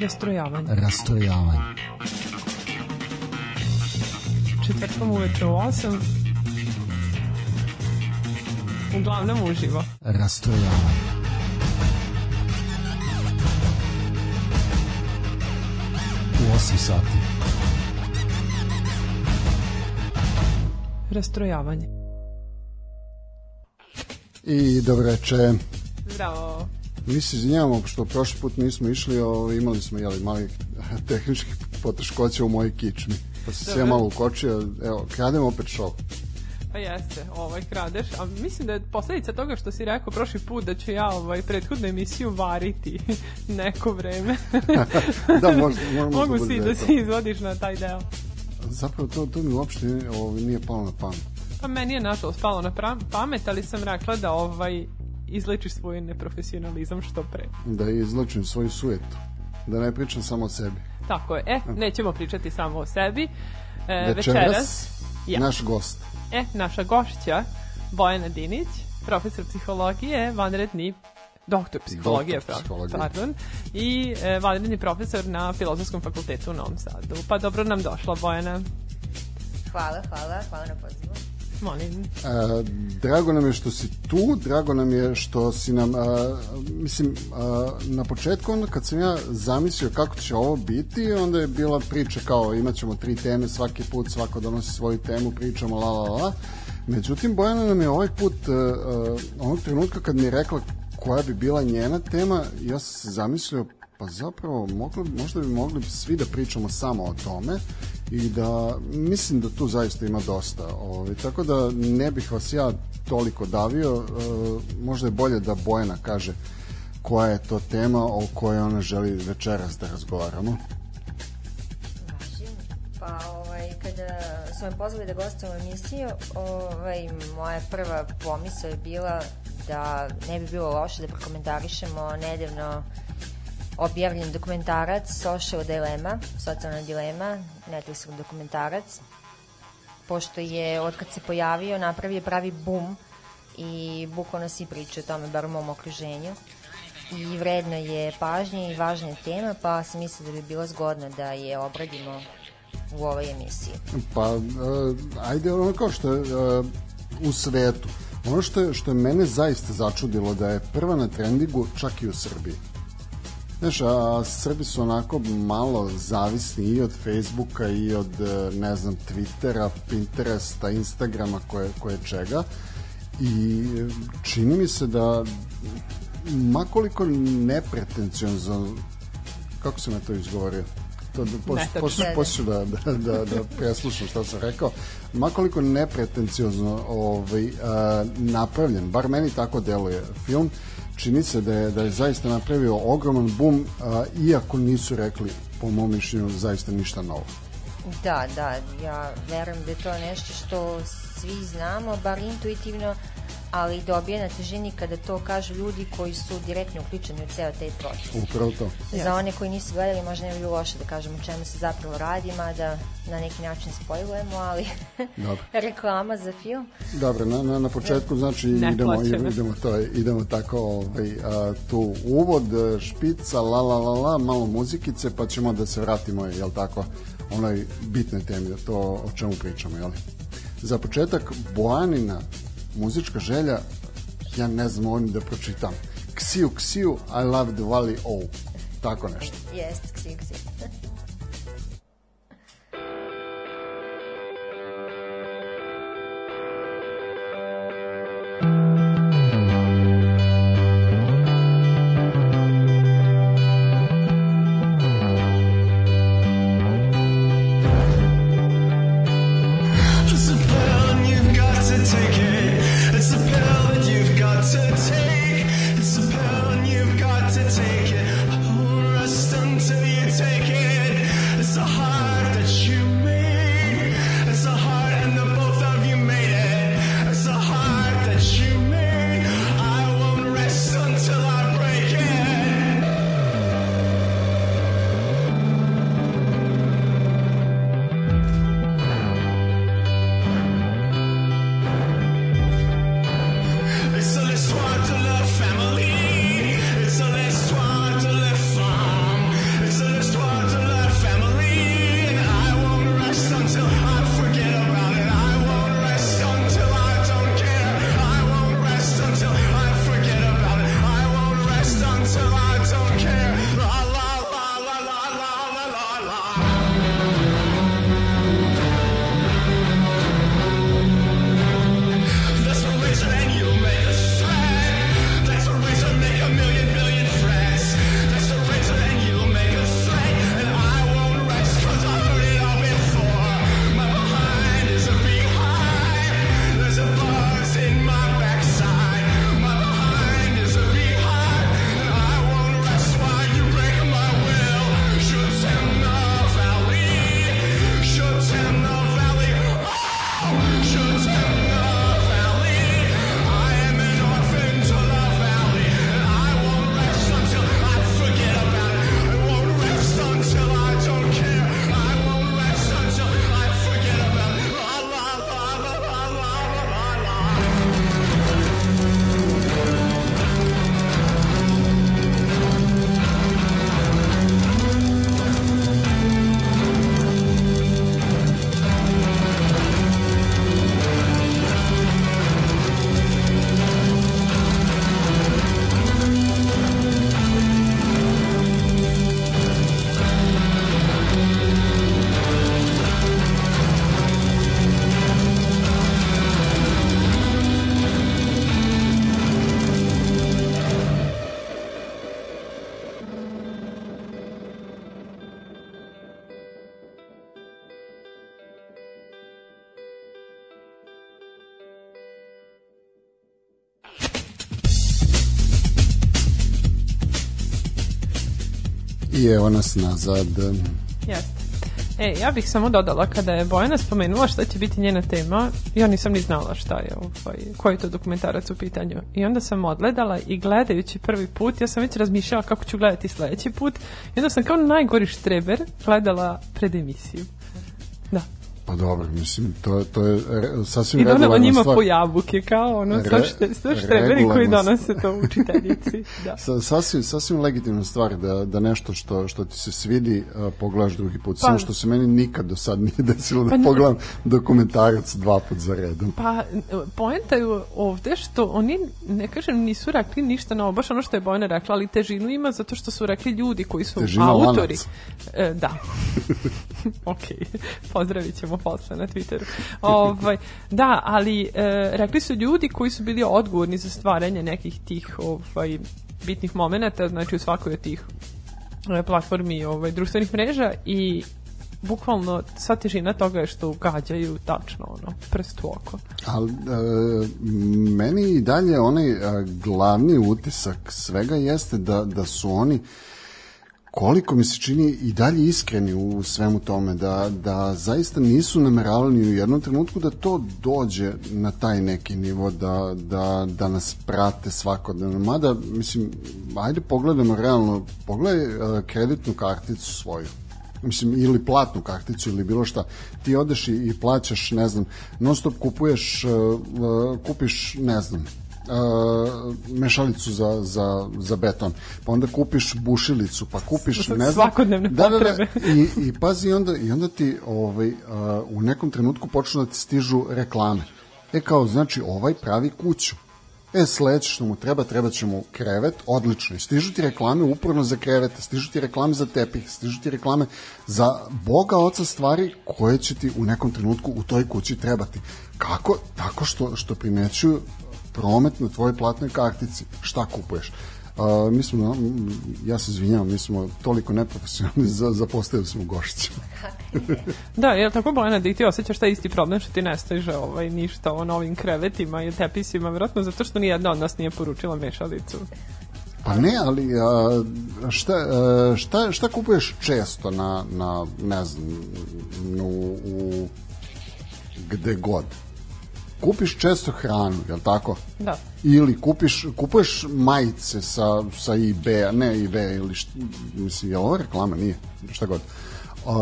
Rastrojavanje. Rastrojavanje. Četvrtkom uveče u 8. Uglavnom uživo. Rastrojavanje. U 8 sati. Rastrojavanje. I dobro veče. Zdravo. Mi se izvinjavamo što prošli put nismo išli, o, imali smo jeli, mali tehničkih poteškoća u mojoj kičmi. Pa se sve malo ukočio, evo, krademo opet šov. Pa jeste, ovaj kradeš, a mislim da je posledica toga što si rekao prošli put da ću ja ovaj prethodnu emisiju variti neko vreme. da, možda, možda Mogu si da se izvodiš na taj deo. Zapravo to, to mi uopšte ovaj, nije palo na pamet. Pa meni je nažalost palo na pamet, ali sam rekla da ovaj izlečiš svoj neprofesionalizam što pre. Da izlečim svoju sujetu. Da ne pričam samo o sebi. Tako je. E, nećemo pričati samo o sebi. E, večeras, večeras ja. naš gost. E, naša gošća, Bojana Dinić, profesor psihologije, vanredni doktor psihologije, doktor psihologije. pardon, i e, vanredni profesor na Filozofskom fakultetu u Novom Sadu. Pa dobro nam došla, Bojana. Hvala, hvala, hvala na pozivu. Molim. E, drago nam je što si tu, drago nam je što si nam, a, mislim, a, na početku onda kad sam ja zamislio kako će ovo biti, onda je bila priča kao imat ćemo tri teme svaki put, svako donosi svoju temu, pričamo la la la. Međutim, Bojana nam je ovaj put, a, a, onog trenutka kad mi je rekla koja bi bila njena tema, ja sam se zamislio, pa zapravo mogli, možda bi mogli svi da pričamo samo o tome i da mislim da tu zaista ima dosta. Ovaj, tako da ne bih vas ja toliko davio, e, možda je bolje da Bojana kaže koja je to tema o kojoj ona želi večeras da razgovaramo. Pa ovaj, kada su me pozvali da gostujem u emisiju, ovaj, moja prva pomisa je bila da ne bi bilo loše da prokomentarišemo nedavno objavljen dokumentarac Social Dilema, socijalna dilema, Netflixov dokumentarac, pošto je, od kad se pojavio, napravio pravi bum i bukvalno svi pričaju o tome, bar u mom okruženju. I vredno je pažnje i važna je tema, pa sam mislila da bi bilo zgodno da je obradimo u ovoj emisiji. Pa, uh, ajde ono kao što je uh, u svetu. Ono što je, što je mene zaista začudilo da je prva na trendingu čak i u Srbiji. Znaš, a Srbi su onako malo zavisni i od Facebooka i od, e, ne znam, Twittera, Pinteresta, Instagrama, koje, koje čega. I čini mi se da makoliko nepretencijozno kako sam ja to izgovorio? To da posle, posle da, da, da, da preslušam što sam rekao. Makoliko nepretencijozno ovaj, a, napravljen, bar meni tako deluje film čini se da je, da je zaista napravio ogroman bum, a, iako nisu rekli, po mom mišljenju, zaista ništa novo. Da, da, ja verujem da je to nešto što svi znamo, bar intuitivno, ali dobije na težini kada to kažu ljudi koji su direktno uključeni u ceo taj proces. Upravo to. Za one koji nisu gledali možda ne bi bilo loše da kažemo o čemu se zapravo radi, mada na neki način spojujemo, ali Dobro. reklama za film. Dobro, na, na, na početku znači ne idemo, idemo, idemo, to, idemo tako ovaj, a, tu uvod, špica, la la la la, malo muzikice, pa ćemo da se vratimo, jel tako, onoj bitne temi, to o čemu pričamo, jel? Za početak, Boanina muzička želja, ja ne znam ovim da pročitam. Ksiju, ksiju, I love the valley, oh. Tako nešto. Jest, ksiju, ksiju. I evo nas nazad. Jeste. E, ja bih samo dodala kada je Bojana spomenula šta će biti njena tema, ja nisam ni znala šta je, ovaj, koji je to dokumentarac u pitanju. I onda sam odgledala i gledajući prvi put, ja sam već razmišljala kako ću gledati sledeći put, i onda sam kao najgori štreber gledala pred emisiju. Da. Pa dobro, mislim, to, to je sasvim I donela regularna njima stvar. po jabuke, kao ono, sve, Re- šte, sve štreberi koji donose to učiteljici. Da. Sa, sasvim, sasvim legitimna stvar da, da nešto što, što ti se svidi uh, pogledaš drugi put. Samo što se meni nikad do sad nije desilo da Pa ne- pogledam dokumentarac dva put za redom. Pa, poenta je ovde što oni, ne kažem, nisu rekli ništa novo, baš ono što je Bojana rekla, ali težinu ima zato što su rekli ljudi koji su Težina autori. lanac. E, da. ok, pozdravit ćemo posle na Twitteru. ovaj, da, ali e, rekli su ljudi koji su bili odgovorni za stvaranje nekih tih ovaj, bitnih momenata, znači u svakoj od tih e, platformi ovaj, društvenih mreža i bukvalno sva težina toga je što ugađaju tačno ono, prst u oko. Ali e, meni i dalje onaj e, glavni utisak svega jeste da, da su oni koliko mi se čini i dalje iskreni u svemu tome, da, da zaista nisu nameravali u jednom trenutku da to dođe na taj neki nivo, da, da, da nas prate svakodnevno. Mada, mislim, ajde pogledamo realno, pogledaj e, kreditnu karticu svoju mislim ili platnu karticu ili bilo šta ti odeš i, i plaćaš ne znam non stop kupuješ uh, uh, kupiš ne znam uh, mešalicu za, za, za beton pa onda kupiš bušilicu pa kupiš ne znam Svakodnevne da, da, da, i, i pazi onda, i onda ti ovaj, uh, u nekom trenutku počnu da ti stižu reklame e kao znači ovaj pravi kuću E, sledeće što mu treba, treba će mu krevet, odlično. I stižu ti reklame uporno za krevete, stižu ti reklame za tepih, stižu ti reklame za boga oca stvari koje će ti u nekom trenutku u toj kući trebati. Kako? Tako što, što primećuju promet na tvojoj platnoj kartici. Šta kupuješ? Uh, mi smo, ja se izvinjavam, mi smo toliko neprofesionalni, za, zapostavili smo Gošića. Da, je li tako Bojana da i ti osjećaš taj isti problem što ti ne stiže ovaj, ništa o novim krevetima i tepisima, vjerojatno zato što nijedna od nas nije poručila mešalicu. Pa ne, ali a, šta, a, šta, šta kupuješ često na, na ne znam, u, u gde god? Kupiš često hranu, je li tako? Da. Ili kupiš, kupuješ majice sa, sa eBay-a, ne eBay ili šta, mislim, je ovo reklama? Nije, šta god. Uh,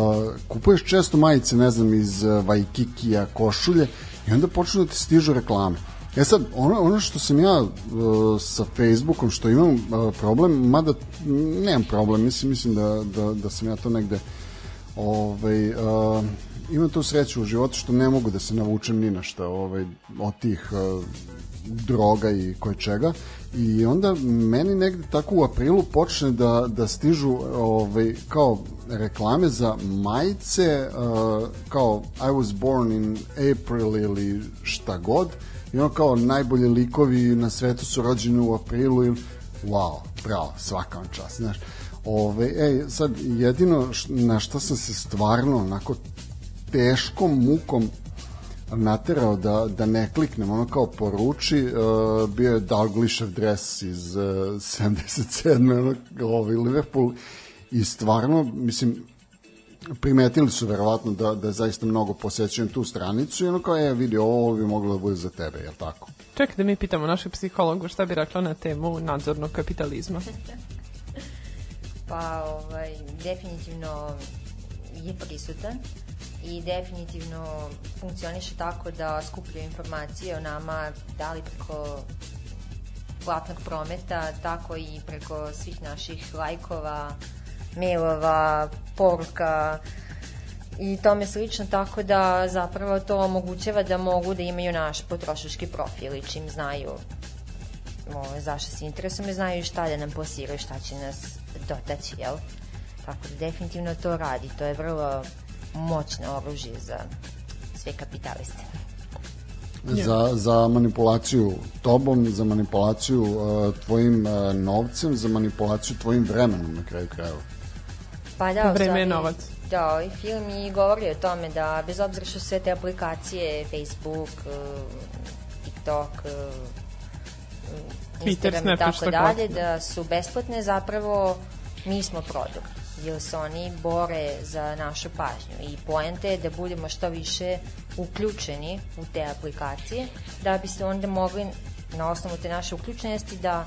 kupuješ često majice, ne znam, iz uh, Waikikija, košulje i onda počnu da ti stižu reklame. E sad, ono, ono što sam ja uh, sa Facebookom, što imam uh, problem, mada nemam problem, mislim, mislim da, da, da sam ja to negde ovaj, uh, imam tu sreću u životu što ne mogu da se navučem ni na šta ovaj, od tih uh, droga i koje čega. I onda meni negde tako u aprilu počne da, da stižu ovaj, kao reklame za majice uh, kao I was born in April ili šta god i ono kao najbolji likovi na svetu su rođeni u aprilu ili wow, bravo, svaka vam čast znaš. Ove, ej, sad jedino na što sam se stvarno onako teškom mukom naterao da, da ne kliknem, ono kao poruči, uh, bio je Dalglishov dres iz uh, 77. Ono, ovaj, Liverpool i stvarno, mislim, primetili su verovatno da, da zaista mnogo posećujem tu stranicu i ono kao, e, vidi, ovo bi moglo da bude za tebe, jel tako? Čekaj da mi pitamo našeg psihologu šta bi rekla na temu nadzornog kapitalizma. Pa, ovaj, definitivno je prisutan i definitivno funkcioniše tako da skupljaju informacije o nama da li preko platnog prometa, tako i preko svih naših lajkova, mailova, poruka i tome slično, tako da zapravo to omogućava da mogu da imaju naš potrošački profil i čim znaju ovaj, zašto se interesujemo, znaju šta da nam plasiraju, šta će nas dotaći, jel? Tako da definitivno to radi, to je vrlo moćno oružje za sve kapitaliste. za, za manipulaciju tobom, za manipulaciju uh, tvojim uh, novcem, za manipulaciju tvojim vremenom na kraju krajeva. Pa da, Vreme je novac. Da, ovaj film i govori o tome da bez obzira što sve te aplikacije, Facebook, uh, TikTok, uh, Twitter, Instagram i Snapchat, tako dalje, da su besplatne, zapravo mi smo produkt. Jer se oni bore za našu pažnju i poenta je da budemo što više uključeni u te aplikacije da bi se onda mogli na osnovu te naše uključenosti da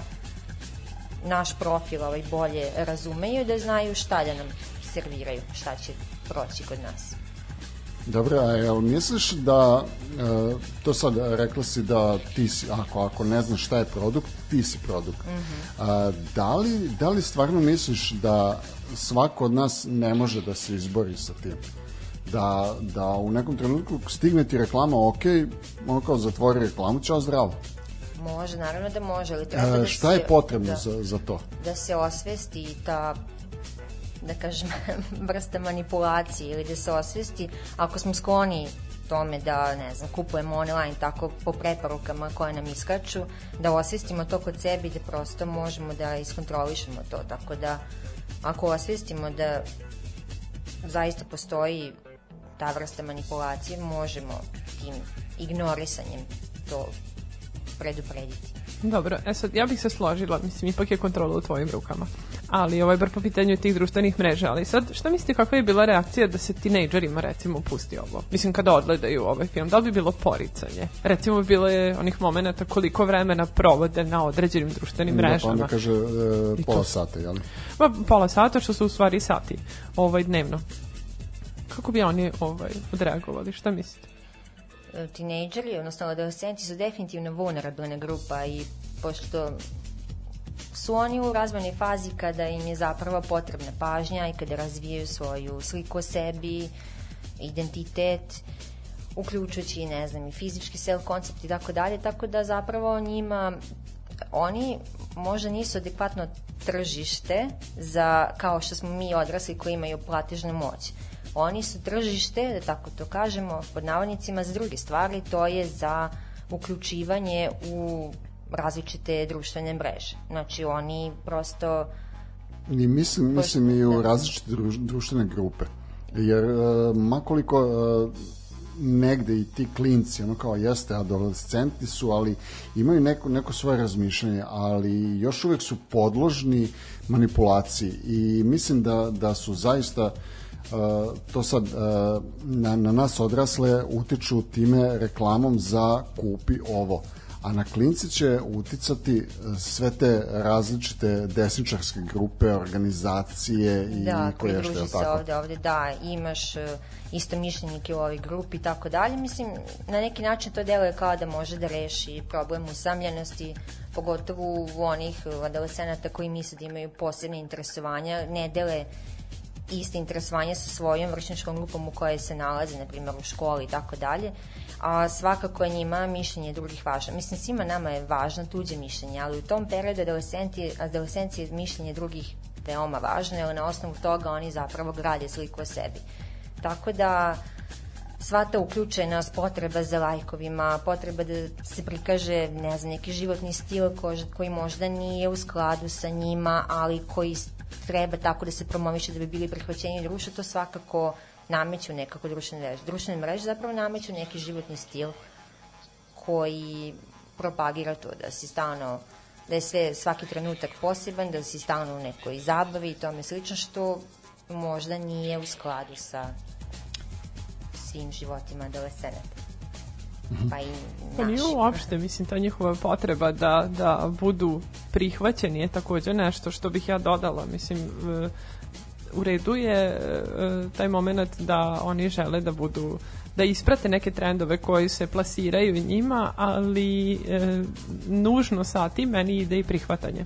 naš profil ovaj bolje razumeju da znaju šta da nam serviraju, šta će proći kod nas. Dobro, a jel misliš da, e, to sad rekla si da ti si, ako, ako ne znaš šta je produkt, ti si produkt. Mm -hmm. a, da, li, da li stvarno misliš da svako od nas ne može da se izbori sa tim? Da, da u nekom trenutku stigne ti reklama, ok, ono kao zatvori reklamu, čao zdravo. Može, naravno da može, ali treba e, da šta je potrebno da, za, za to? Da se osvesti ta da kažem, vrsta manipulacije ili da se osvesti ako smo skloni tome da, ne znam, kupujemo online tako po preporukama koje nam iskaču, da osvestimo to kod sebi da prosto možemo da iskontrolišemo to, tako da ako osvestimo da zaista postoji ta vrsta manipulacije, možemo tim ignorisanjem to preduprediti. Dobro, e sad, ja bih se složila, mislim, ipak je kontrola u tvojim rukama. Ali, ovaj, bar po pitanju tih društvenih mreža, ali sad, šta mislite kakva je bila reakcija da se tinejdžerima, recimo, pusti ovo? Mislim, kada odgledaju ovaj film, da li bi bilo poricanje? Recimo, bilo je onih momenta koliko vremena provode na određenim društvenim mrežama. Da, pa onda kaže e, pola sata, jel? Pa, pola sata, što su u stvari sati, ovaj, dnevno. Kako bi oni ovaj, odreagovali, šta mislite? Tinejdžeri, odnosno adolescenti su definitivno vulnerabilna grupa i pošto su oni u razvojnoj fazi kada im je zapravo potrebna pažnja i kada razvijaju svoju sliku o sebi, identitet, uključujući, ne znam, i fizički self-koncept i tako dalje, tako da zapravo njima oni možda nisu adekvatno tržište za, kao što smo mi odrasli koji imaju platežnu moć Oni su tržište, da tako to kažemo, pod navodnicima za druge stvari, to je za uključivanje u različite društvene mreže. Znači oni prosto I mislim, mislim i u da. različite društvene grupe. Jer uh, makoliko uh, negde i ti klinci, ono kao jeste, adolescenti su, ali imaju neko, neko svoje razmišljanje, ali još uvek su podložni manipulaciji i mislim da, da su zaista uh, to sad na, na nas odrasle utiču time reklamom za kupi ovo a na klinci će uticati sve te različite desničarske grupe, organizacije i da, koje što je tako. Da, ovde, ovde, da, imaš isto mišljenike u ovoj grupi i tako dalje. Mislim, na neki način to deluje kao da može da reši problem usamljenosti, pogotovo u onih adolescenata koji misle da imaju posebne interesovanja, ne dele iste interesovanje sa svojom vršničkom grupom u kojoj se nalaze, na primjer u školi i tako dalje, a svakako je njima mišljenje drugih važno. Mislim, svima nama je važno tuđe mišljenje, ali u tom periodu adolescencije mišljenje drugih veoma važno, jer na osnovu toga oni zapravo grade sliku o sebi. Tako da, sva ta uključenost, potreba za lajkovima, potreba da se prikaže, ne znam, neki životni stil koji možda nije u skladu sa njima, ali koji treba tako da se promoviše da bi bili prihvaćeni društva, to svakako nameću nekako društvene mreže. Društvene mreže zapravo nameću neki životni stil koji propagira to da si stalno da je sve, svaki trenutak poseban, da si stalno u nekoj zabavi i tome slično, što možda nije u skladu sa svim životima adolescenata. Pa i naši. Pa nije uopšte, mislim, ta njihova potreba da, da budu prihvaćeni je takođe nešto što bih ja dodala, mislim, e, u redu je e, taj moment da oni žele da budu da isprate neke trendove koji se plasiraju njima, ali e, nužno sa tim meni ide i prihvatanje.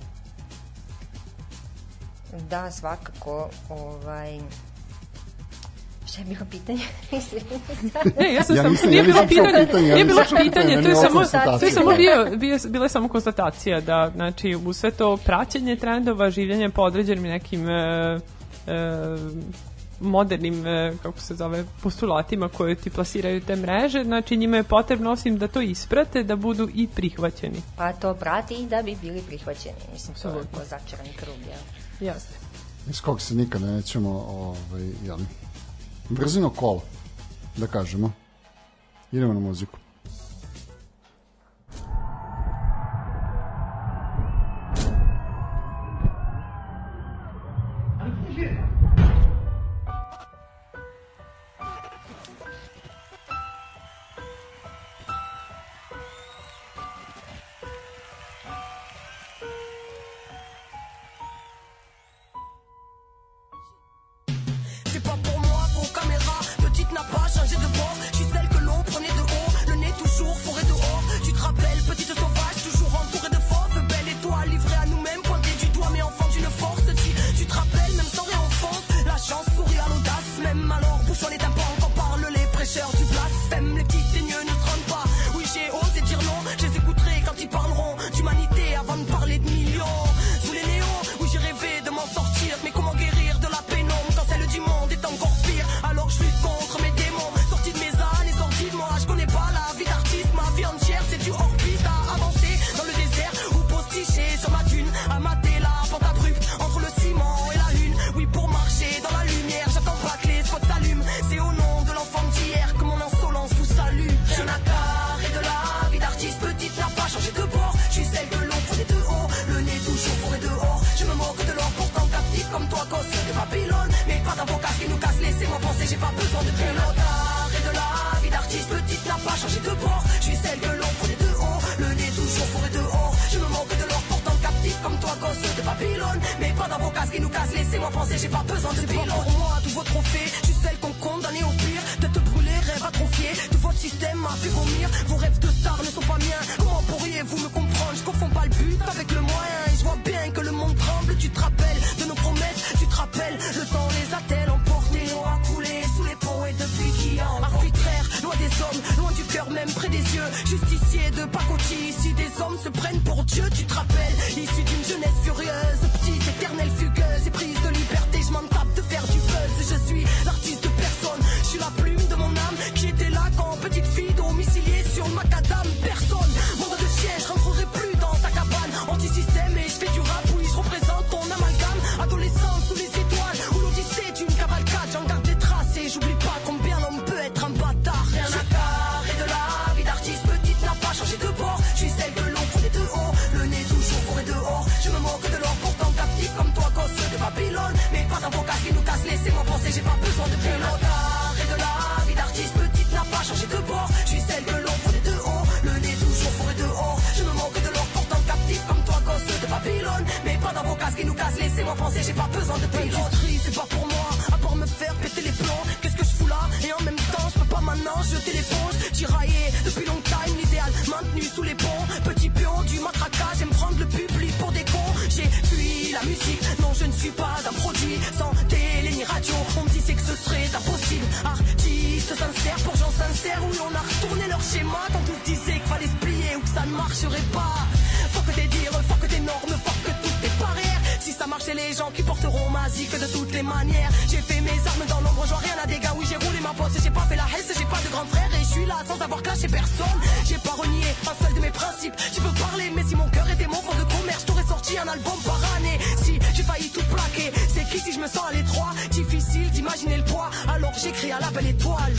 Da, svakako. Ovaj, Šta je bilo pitanje? ne, ja sam ja nisam, nije bilo pitanje, pitanje, nije bilo pitanje, to je samo, to je samo bio, bio, bila je samo konstatacija da, znači, u sve to praćenje trendova, življenje po određenim nekim e, e, modernim, e, kako se zove, postulatima koje ti plasiraju te mreže, znači njima je potrebno osim da to isprate, da budu i prihvaćeni. Pa to prati i da bi bili prihvaćeni, mislim, to je začarani krug, jel? Jasne. Iz kog se nikad nećemo, ovaj, jel, brzino kola, da kažemo. Idemo na muziku. Vos rêves de star ne sont pas miens. Comment pourriez-vous me comprendre? Je confonds pas le but avec le moyen Oui on a retourné leur schéma. Quand on se disait qu'il fallait se plier Ou que ça ne marcherait pas. Faut que des dires, faut que des normes Faut que toutes tes barrières Si ça marchait les gens qui porteront ma zik de toutes les manières. J'ai fait mes armes dans l'ombre Je vois rien à dégâts. Oui j'ai roulé ma poste J'ai pas fait la hesse J'ai pas de grand frère Et je suis là sans avoir clashé personne. J'ai pas renié un seul de mes principes. Tu peux parler mais si mon cœur était mon fond de commerce J'aurais sorti un album par année. Si j'ai failli tout plaquer C'est qui si je me sens à l'étroit? Difficile d'imaginer le poids. Alors j'écris à la belle étoile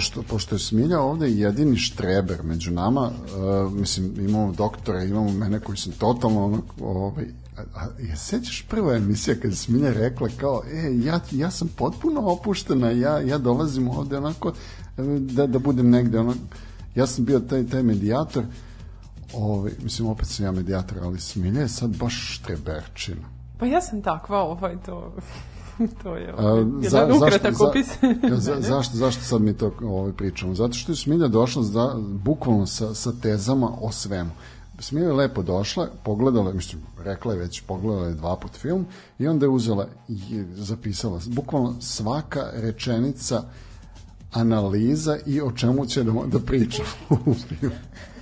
pošto, pošto je Smilja ovde jedini štreber među nama, uh, mislim, imamo doktora, imamo mene koji sam totalno ono, ovaj, a, ja sećaš prva emisija kada je Smilja rekla kao, e, ja, ja sam potpuno opuštena, ja, ja dolazim ovde onako e, da, da budem negde, ono, ja sam bio taj, taj medijator, ovaj, mislim, opet sam ja medijator, ali Smilja je sad baš štreberčina. Pa ja sam takva, ovaj, to... to je A, ovaj, jedan ukratak za, opis. za, zašto, zašto sad mi to ovaj, pričamo? Zato što je Smilja došla za, bukvalno sa, sa tezama o svemu. Smilja je lepo došla, pogledala, mislim, rekla je već, pogledala je dva put film i onda je uzela i zapisala, bukvalno svaka rečenica analiza i o čemu će da, da priča u filmu.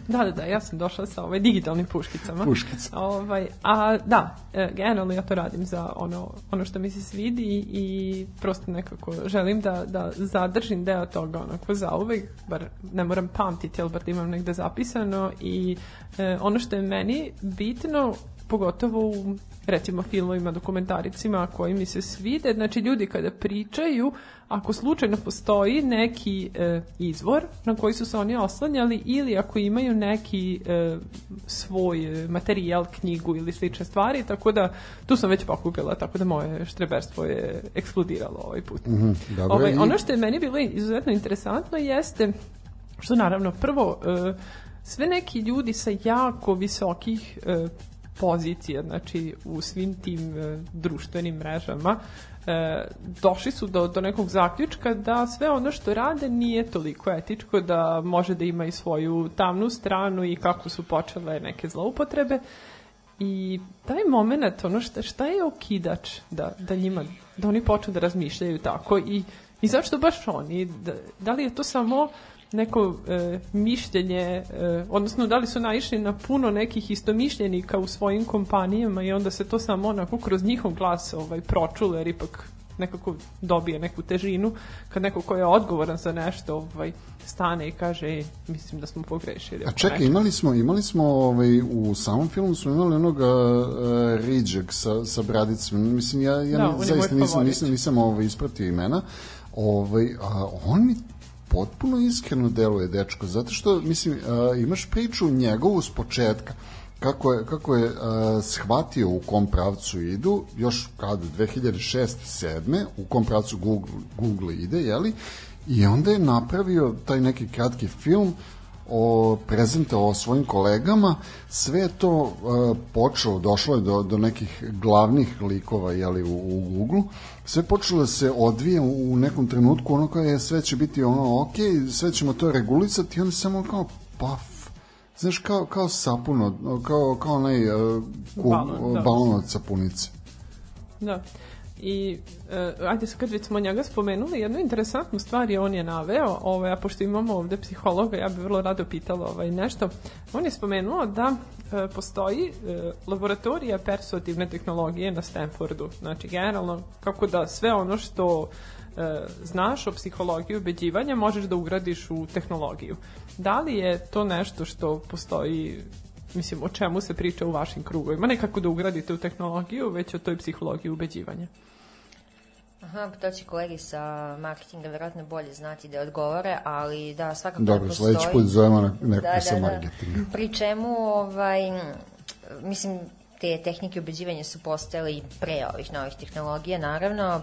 Da, da, da, ja sam došla sa ovaj digitalnim puškicama. Puškica. Ovaj, a da, e, generalno ja to radim za ono, ono što mi se svidi i prosto nekako želim da, da zadržim deo toga onako za uvek, bar ne moram pamtiti, ali bar da imam negde zapisano i e, ono što je meni bitno, pogotovo u recimo filmovima, dokumentaricima koji mi se svide, znači ljudi kada pričaju, ako slučajno postoji neki e, izvor na koji su se oni oslanjali ili ako imaju neki e, svoj materijal, knjigu ili slične stvari, tako da tu sam već pokupila, tako da moje štreberstvo je eksplodiralo ovaj put. Mm Mhm, dobro, ovaj, i- ono što je meni bilo izuzetno interesantno jeste što naravno prvo e, sve neki ljudi sa jako visokih e, pozicija, znači u svim tim e, društvenim mrežama, e, došli su do, do nekog zaključka da sve ono što rade nije toliko etičko, da može da ima i svoju tamnu stranu i kako su počele neke zloupotrebe. I taj moment, ono šta, šta je okidač da, da njima, da oni počnu da razmišljaju tako i, i zašto baš oni? Da, da li je to samo neko e, mišljenje, e, odnosno da li su naišli na puno nekih istomišljenika u svojim kompanijama i onda se to samo onako kroz njihov glas ovaj, pročule, jer ipak nekako dobije neku težinu kad neko ko je odgovoran za nešto ovaj, stane i kaže e, mislim da smo pogrešili. A čekaj, imali smo, imali smo ovaj, u samom filmu smo imali onog uh, Riđeg sa, sa bradicom. Mislim, ja, ja Da, zaista nisam, nisam, nisam ovaj, ispratio imena. Ovaj, a, on mi potpuno iskreno deluje dečko, zato što, mislim, a, imaš priču njegovu s početka, kako je, kako je a, shvatio u kom pravcu idu, još kada, 2006. 7. u kom pravcu Google, Google ide, jeli? I onda je napravio taj neki kratki film o prezentovao svojim kolegama, sve je to uh, počelo, došlo je do, do nekih glavnih likova jeli, u, u Google, sve počelo da se odvije u, u nekom trenutku, ono kao je sve će biti ono ok, sve ćemo to regulisati i onda samo kao paf, znaš kao, kao sapun, kao, kao onaj uh, Balon, da. balon od sapunice. Da. I, e, ajde sad kad već smo njega spomenuli, jednu interesantnu stvar je on je naveo, ovaj, a pošto imamo ovde psihologa, ja bih vrlo rado pitala ovaj, nešto. On je spomenuo da e, postoji e, laboratorija persuativne tehnologije na Stanfordu. Znači, generalno, kako da sve ono što e, znaš o psihologiji ubeđivanja možeš da ugradiš u tehnologiju. Da li je to nešto što postoji mislim, o čemu se priča u vašim krugovima? Ne kako da ugradite u tehnologiju, već o toj psihologiji ubeđivanja. Aha, pa to će kolegi sa marketinga verovatno bolje znati da odgovore, ali da, svakako Dobro, postoji. sledeći put zovemo na- neko da, sa da, marketinga. Da. Pri čemu, ovaj, mislim, te tehnike ubeđivanja su postojale i pre ovih novih tehnologija, naravno,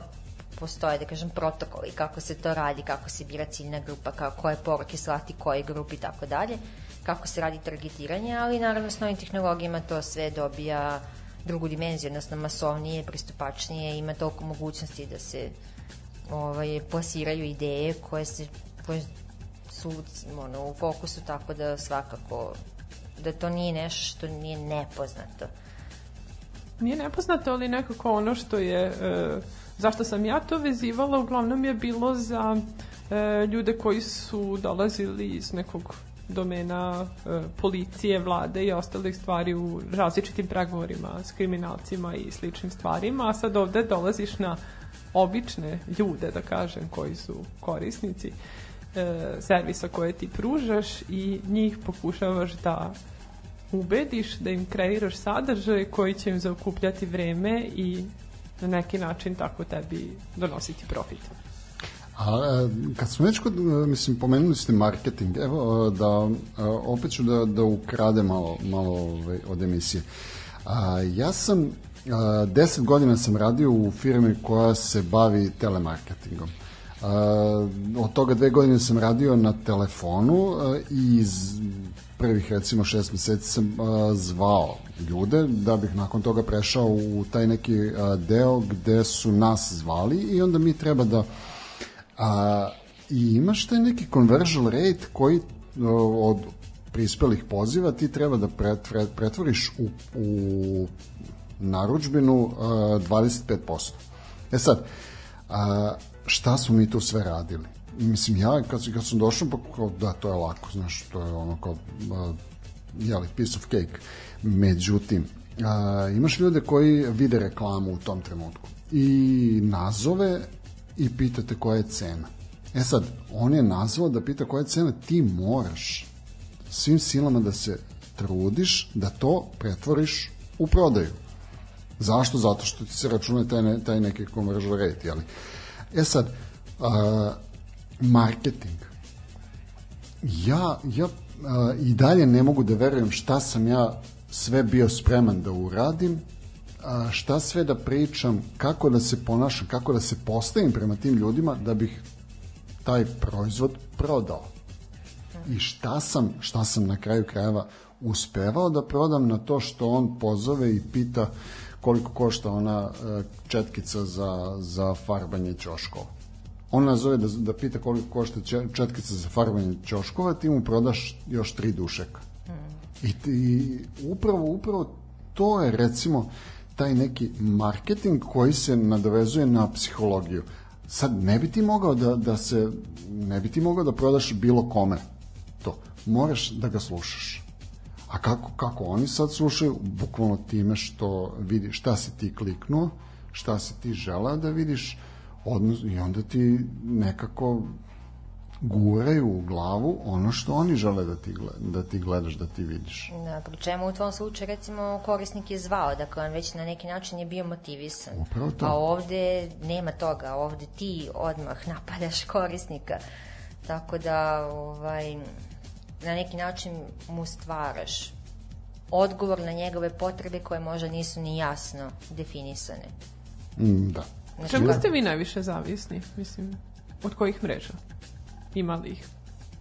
postoje, da kažem, protokoli, kako se to radi, kako se bira ciljna grupa, kako, koje poruke slati koje grupi i tako dalje, kako se radi targetiranje, ali naravno s novim tehnologijama to sve dobija drugu dimenziju, odnosno masovnije, pristupačnije, ima toliko mogućnosti da se ovaj, plasiraju ideje koje se koje su ono, u fokusu tako da svakako da to nije nešto što nije nepoznato. Nije nepoznato, ali nekako ono što je, e, zašto sam ja to vezivala, uglavnom je bilo za e, ljude koji su dolazili iz nekog domena e, policije, vlade i ostalih stvari u različitim pregovorima s kriminalcima i sličnim stvarima, a sad ovde dolaziš na obične ljude, da kažem, koji su korisnici e, servisa koje ti pružaš i njih pokušavaš da ubediš da im kreiraš sadržaj koji će im zaokupljati vreme i na neki način tako tebi donositi profit. A e, kad smo već kod, e, mislim, pomenuli ste marketing, evo e, da, opet ću da, da ukrade malo, malo ovaj, od emisije. A, ja sam, a, deset godina sam radio u firmi koja se bavi telemarketingom. A, od toga dve godine sam radio na telefonu a, i iz prvih recimo šest meseci sam a, zvao ljude da bih nakon toga prešao u taj neki a, deo gde su nas zvali i onda mi treba da A, I imaš taj neki conversion rate koji od prispelih poziva ti treba da pret, pret, pretvoriš u, u naručbinu a, 25%. E sad, a, šta smo mi tu sve radili? Mislim, ja kad, kad sam došao, pa kao, da, to je lako, znaš, to je ono kao, a, jeli, piece of cake. Međutim, a, imaš ljude koji vide reklamu u tom trenutku i nazove i pitate koja je cena. E sad, on je nazvao da pita koja je cena, ti moraš svim silama da se trudiš da to pretvoriš u prodaju. Zašto? Zato što ti se računa taj, ne, taj neki conversion rate, jeli? E sad, a, marketing. Ja, ja a, i dalje ne mogu da verujem šta sam ja sve bio spreman da uradim, šta sve da pričam, kako da se ponašam, kako da se postavim prema tim ljudima da bih taj proizvod prodao. I šta sam, šta sam na kraju krajeva uspevao da prodam na to što on pozove i pita koliko košta ona e, četkica za, za farbanje ćoškova. On nazove da, da pita koliko košta četkica za farbanje ćoškova, ti mu prodaš još tri dušeka. I, ti- i upravo, upravo to je recimo taj neki marketing koji se nadovezuje na psihologiju. Sad, ne bi ti mogao da, da se, ne bi ti mogao da prodaš bilo kome to. Moraš da ga slušaš. A kako, kako oni sad slušaju? Bukvalno time što vidi šta si ti kliknuo, šta si ti žela da vidiš, odnos, i onda ti nekako guraju u glavu ono što oni žele da ti, gled, da ti gledaš, da ti vidiš. Da, pri čemu u tvom slučaju recimo korisnik je zvao, dakle on već na neki način je bio motivisan. Upravo to. A ovde nema toga, ovde ti odmah napadaš korisnika. Tako da ovaj, na neki način mu stvaraš odgovor na njegove potrebe koje možda nisu ni jasno definisane. Mm, da. Znači, Čemu ste vi najviše zavisni, mislim, od kojih mreža? Ima li ih?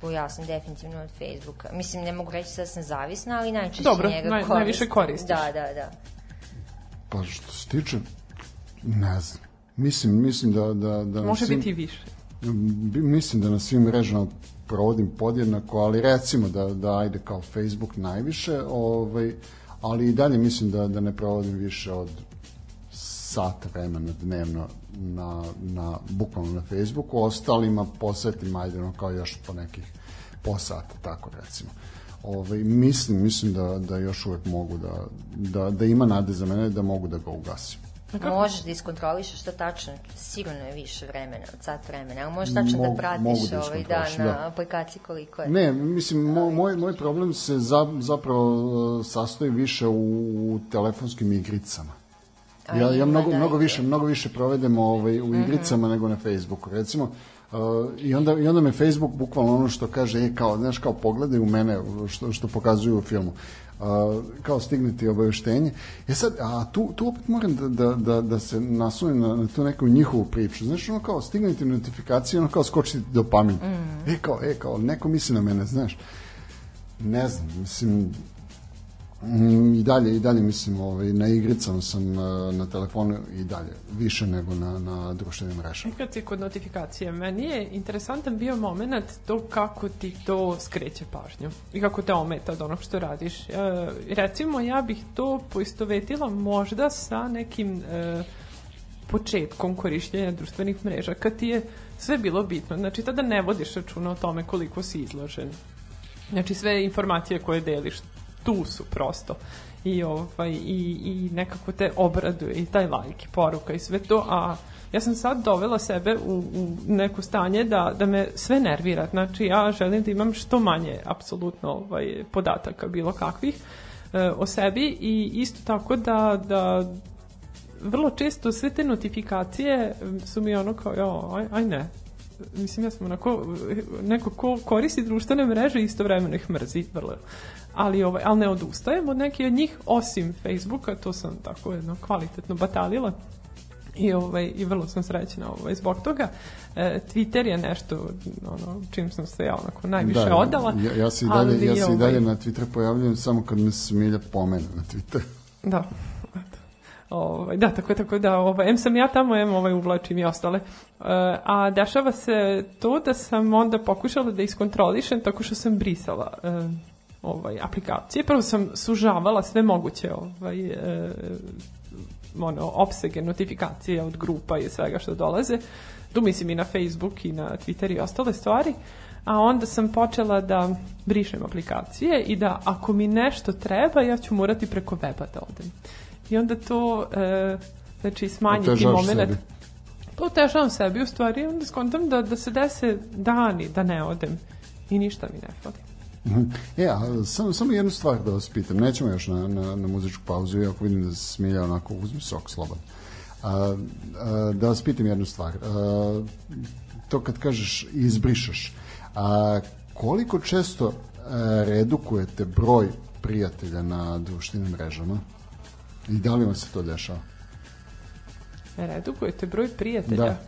Pa ja sam definitivno od Facebooka. Mislim, ne mogu reći da sam zavisna, ali najčešće Dobro, njega naj- koristim. najviše koristiš. Da, da, da. Pa što se tiče, ne znam. Mislim, mislim da... da, da Može svim- biti i više. Mislim da na svim mrežama provodim podjednako, ali recimo da, da ajde kao Facebook najviše, ovaj, ali i dalje mislim da, da ne provodim više od sat vremena dnevno na, na, bukvalno na Facebooku, ostalima posetim, ajde, no, kao još po nekih po sata, tako recimo. Ovaj, mislim, mislim da, da još uvek mogu da, da, da ima nade za mene da mogu da ga ugasim. Možeš da iskontrolišeš to tačno, sigurno je više vremena, od sat vremena, ali možeš tačno Mogu- da pratiš da ovaj dan na da. aplikaciji koliko je. Ne, mislim, mo, moj, moj problem se za, zapravo e, sastoji više u telefonskim igricama. Ja, ja mnogo, mnogo više, mnogo više provedem ovaj, u igricama nego na Facebooku. Recimo, uh, i, onda, i onda me Facebook bukvalno ono što kaže, e, kao, znaš, kao pogledaj u mene, što, što pokazuju u filmu. Uh, kao stigne ti obaveštenje. E sad, a tu, tu opet moram da, da, da, da se nasunim na, na tu neku njihovu priču. Znaš, ono kao stigne ti notifikacija, ono kao skoči ti dopamin. E, kao, e, kao, neko misli na mene, znaš. Ne znam, mislim, Mm, I dalje, i dalje mislim, ovaj, na igricama sam eh, na telefonu i dalje, više nego na, na društvenim mrežama. Kad si kod notifikacije, meni je interesantan bio moment to kako ti to skreće pažnju i kako te ometa od onog što radiš. E, recimo, ja bih to poistovetila možda sa nekim e, početkom korišćenja društvenih mreža, kad ti je sve bilo bitno. Znači, tada ne vodiš računa o tome koliko si izložen. Znači, sve informacije koje deliš tu su prosto. I, ovaj, i, i nekako te obraduje i taj like, poruka i sve to, a ja sam sad dovela sebe u, u neko stanje da, da me sve nervira. Znači, ja želim da imam što manje apsolutno ovaj, podataka bilo kakvih e, o sebi i isto tako da, da vrlo često sve te notifikacije su mi ono kao, jo, aj, aj ne. Mislim, ja sam onako, neko ko koristi društvene mreže istovremeno ih mrzi vrlo. Ali, ovaj, ali ne odustajem od neke od njih, osim Facebooka, to sam tako jedno kvalitetno batalila i ovaj i vrlo sam srećna ovaj zbog toga. E, Twitter je nešto ono čim sam se ja onako najviše odala. Ja, ja se i dalje, ali, ja se i ovaj, dalje na Twitter pojavljujem samo kad me Smilja pomene na Twitter. Da. Ovaj, da, tako, tako da, ovaj, em sam ja tamo, em ovaj uvlačim i ostale. E, a dešava se to da sam onda pokušala da iskontrolišem tako što sam brisala e, ovaj, aplikacije. Prvo sam sužavala sve moguće ovaj, e, ono, opsege notifikacije od grupa i svega što dolaze. Tu mislim i na Facebook i na Twitter i ostale stvari. A onda sam počela da brišem aplikacije i da ako mi nešto treba, ja ću morati preko weba da odem. I onda to, e, znači, smanjiti Otežavaš moment. sebi. Pa otežavam sebi u stvari i onda skontam da, da se dese dani da ne odem i ništa mi ne fali. Mhm. E, a samo, samo jednu stvar da vas pitam, nećemo još na, na, na muzičku pauzu, iako vidim da se smilja onako, uzmi sok slobodno. A, a, da vas pitam jednu stvar. A, to kad kažeš izbrišeš, a, koliko često a, redukujete broj prijatelja na društvenim mrežama? I da li vam se to dešava? Redukujete broj prijatelja? Da.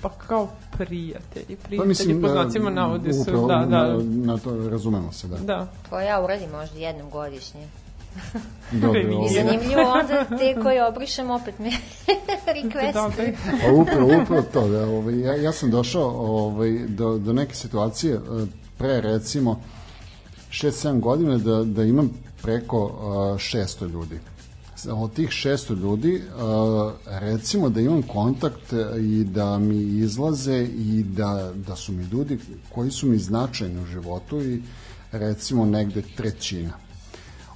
Pa kao prijatelji, prijatelji Pa mislim, po znacima navodi su, upravo da, da, Na, na to razumemo se, da. da. To ja uradim možda jednom godišnje. Dobro, I zanimljivo onda te koje obrišem opet me requestuju. Dobre. Pa upravo, upravo to, da, ovaj, ja, ja sam došao ovaj, do, do neke situacije eh, pre recimo 6-7 godina da, da imam preko uh, 600 ljudi. Od tih 600 ljudi uh, recimo da imam kontakt i da mi izlaze i da, da su mi ljudi koji su mi značajni u životu i recimo negde trećina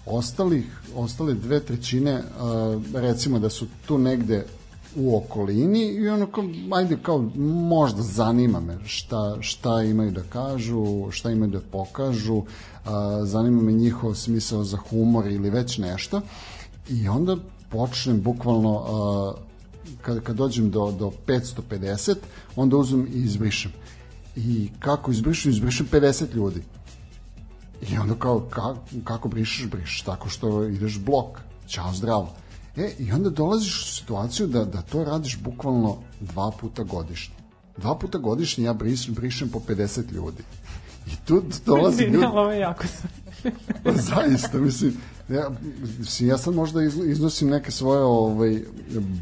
ostalih, ostale dve trećine uh, recimo da su tu negde u okolini i ono kao, ajde kao možda zanima me šta, šta imaju da kažu, šta imaju da pokažu, uh, zanima me njihov smisao za humor ili već nešto. I onda počnem bukvalno uh, kad, kad dođem do, do 550 onda uzmem i izbrišem. I kako izbrišem, izbrišem 50 ljudi. I onda kao, ka, kako brišeš, brišeš? Tako što ideš blok. Ćao, zdravo. E, i onda dolaziš u situaciju da, da to radiš bukvalno dva puta godišnje. Dva puta godišnje ja brišem, brišem po 50 ljudi. I tu dolazi ljudi, ovo je jako sam. zaista, mislim, ja, mislim, ja sad možda iz- iznosim neke svoje ovaj,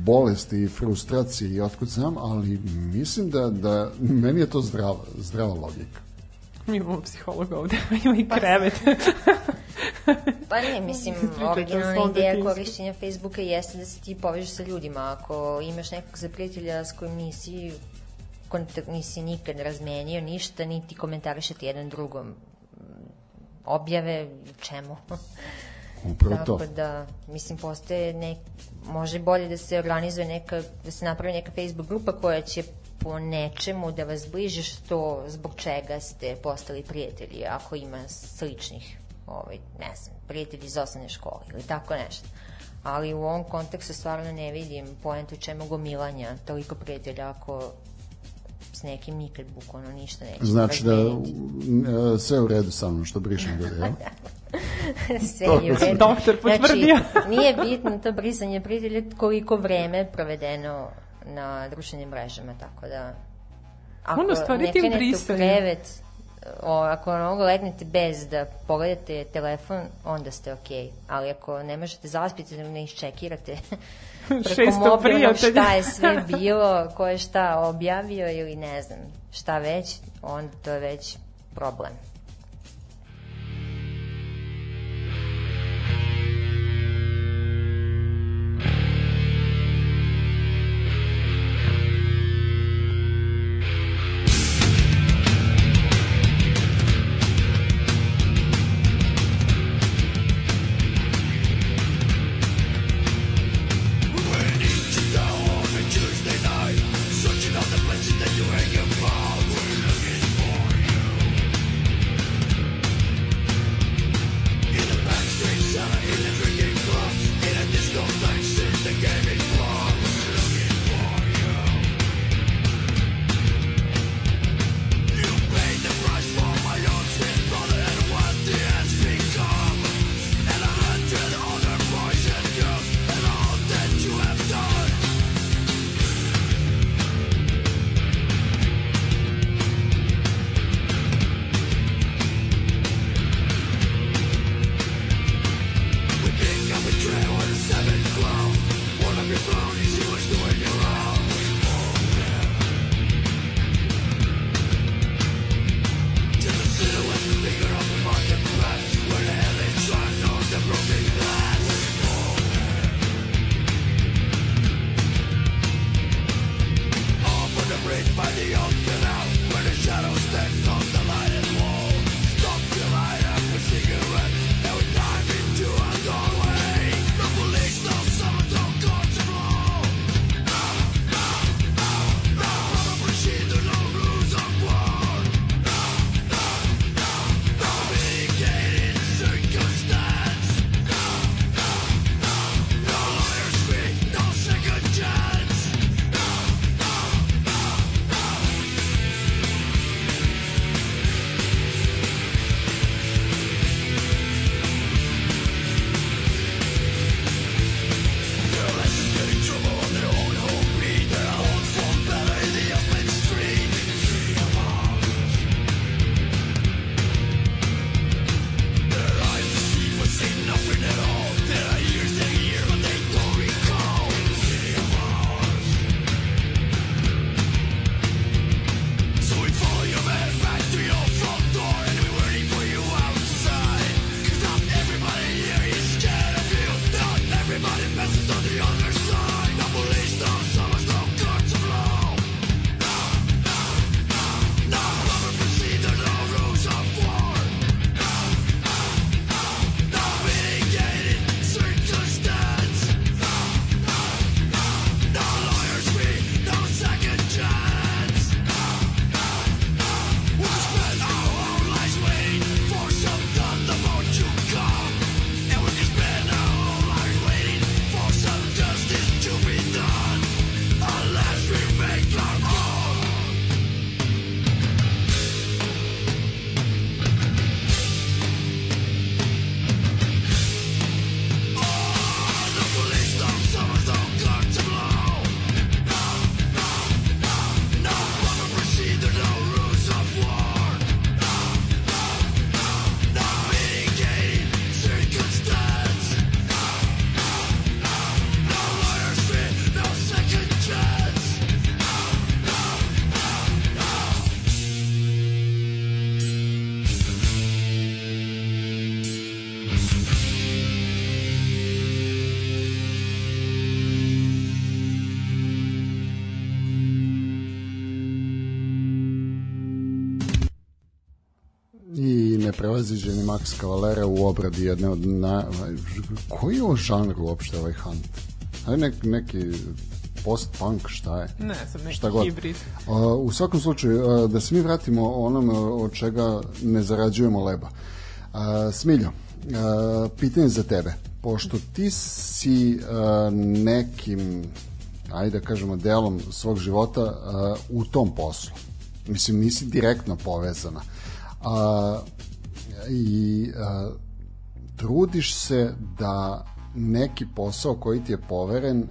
bolesti i frustracije i otkud znam, ali mislim da, da meni je to zdrava, zdrava logika. Mi imamo psihologa ovde, ima i krevet. Pa ne, mislim, originalna ideja korišćenja Facebooka jeste da se ti povežeš sa ljudima. Ako imaš nekog za prijatelja s kojim nisi kontakt, nisi nikad razmenio ništa, niti komentarišete jedan drugom objave, čemu? Upravo to. Tako da, mislim, postoje nek, može bolje da se organizuje neka, da se napravi neka Facebook grupa koja će po nečemu da vas bliže što, zbog čega ste postali prijatelji, ako ima sličnih, ovaj, ne znam, prijatelji iz osnovne škole ili tako nešto. Ali u ovom kontekstu stvarno ne vidim poentu čemu gomilanja toliko prijatelja ako s nekim nikad bukvalno ništa neće Znači da e, sve u redu sa mnom što brišem ljudi, jel? Sve je u redu. Doktor potvrdio. Znači, nije bitno to brisanje prijatelja koliko vreme provedeno na društvenim mrežama, tako da ako u stvari tim u brisanjem- krevet, o, ako mnogo legnete bez da pogledate telefon, onda ste okej. Ali ako ne možete zaspiti, da ne iščekirate preko 600 mobilnog šta je sve bilo, ko je šta objavio ili ne znam šta već, onda to je već problem. Max Cavalera u obradi jedne od na... Koji je ovo žanr uopšte ovaj Hunt? Ajde nek, neki post-punk, šta je? Ne znam, neki Šta god. hibrid. Uh, u svakom slučaju, uh, da se mi vratimo onome od čega ne zarađujemo leba. Uh, Smiljo, uh, pitanje za tebe. Pošto ti si uh, nekim, ajde da kažemo, delom svog života uh, u tom poslu. Mislim, nisi direktno povezana. Uh, I uh, trudiš se da neki posao koji ti je poveren uh,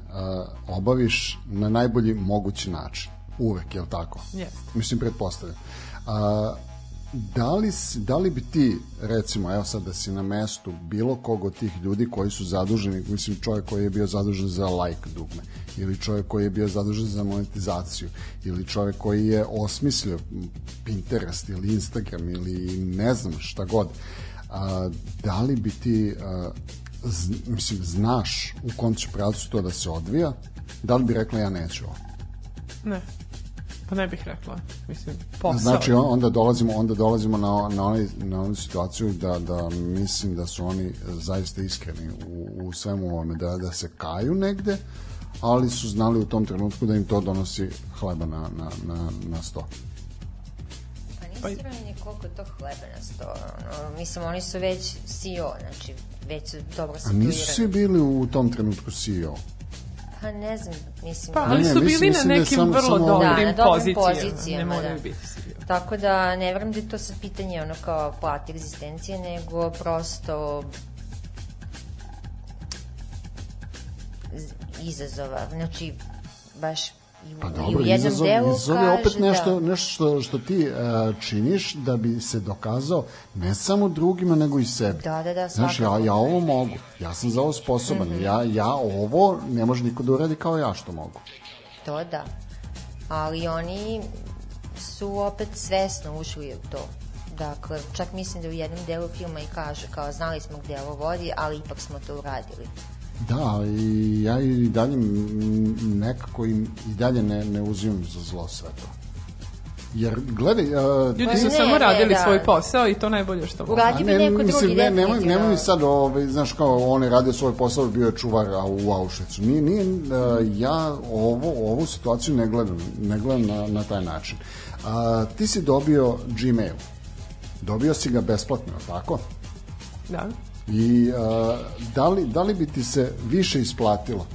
obaviš na najbolji mogući način. Uvek, je li tako? Jeste. Mislim, pretpostavljam. A, da li, da li bi ti, recimo, evo sad da si na mestu bilo kog od tih ljudi koji su zaduženi, mislim čovjek koji je bio zadužen za like dugme, ili čovjek koji je bio zadužen za monetizaciju, ili čovjek koji je osmislio Pinterest ili Instagram ili ne znam šta god, a, da li bi ti a, z, mislim, znaš u kom će pravcu to da se odvija, da li bi rekla ja neću ovo? Ne. Pa ne bih rekla. Mislim, posao. Znači on- onda dolazimo onda dolazimo na na onaj na onu situaciju da da mislim da su oni zaista iskreni u, u svemu ovome da da se kaju negde ali su znali u tom trenutku da im to donosi hleba na, na, na, na sto. Pa Pa- nisi sigurno ni koliko to hleba na sto. Ono, mislim, oni su već CEO, znači, već su dobro A situirani. nisu svi bili u tom trenutku CEO. Pa ne znam, mislim... Pa, Ne, ali ne, su bili mislim na da je nekim samo- vrlo samo- dobrim, Da, na dobrim pozicijama. pozicijama, Ne moraju da. biti svi. Tako da ne verujem da je to sad pitanje ono kao plati egzistencije, nego prosto izazova. Znači, baš i u, Pa i u dobro, jednom izazov, delu izazov je opet kaže nešto, da, nešto što, što ti uh, činiš da bi se dokazao ne samo drugima nego i sebi. Da, da, da, Znaš, ja, ja ovo mogu, ja sam za ovo sposoban, ja, ja ovo ne može niko da uradi kao ja što mogu. To da. Ali oni su opet svesno ušli u to. Dakle, čak mislim da u jednom delu filma i kaže kao znali smo gde ovo vodi, ali ipak smo to uradili. Da, i ja i dalje nekako im, i dalje ne, ne uzimam za zlo sve to. Jer, gledaj, uh, Ljudi su ne, samo ne, radili da. svoj posao i to najbolje što mogu. Uradi bi neko drugi, ne, nemoj, nemoj mi sad, ovaj, znaš, kao on je radio svoj posao, bio je čuvar a, u Auschwitzu. Nije, nije, uh, ja ovo, ovu situaciju ne gledam, ne gledam na, na taj način. A, ti si dobio Gmail. Dobio si ga besplatno, tako? Da. I a, da, li, da li bi ti se više isplatilo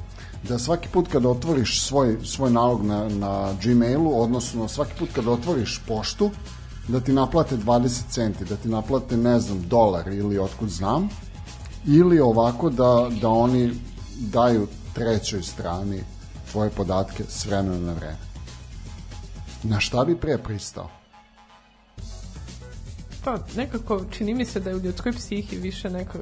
da svaki put kad otvoriš svoj, svoj nalog na, na Gmailu, odnosno svaki put kad otvoriš poštu, da ti naplate 20 centi, da ti naplate, ne znam, dolar ili otkud znam, ili ovako da, da oni daju trećoj strani tvoje podatke s vremena na vreme. Na šta bi pre pristao? Pa nekako čini mi se da je u ljudskoj psihi više neka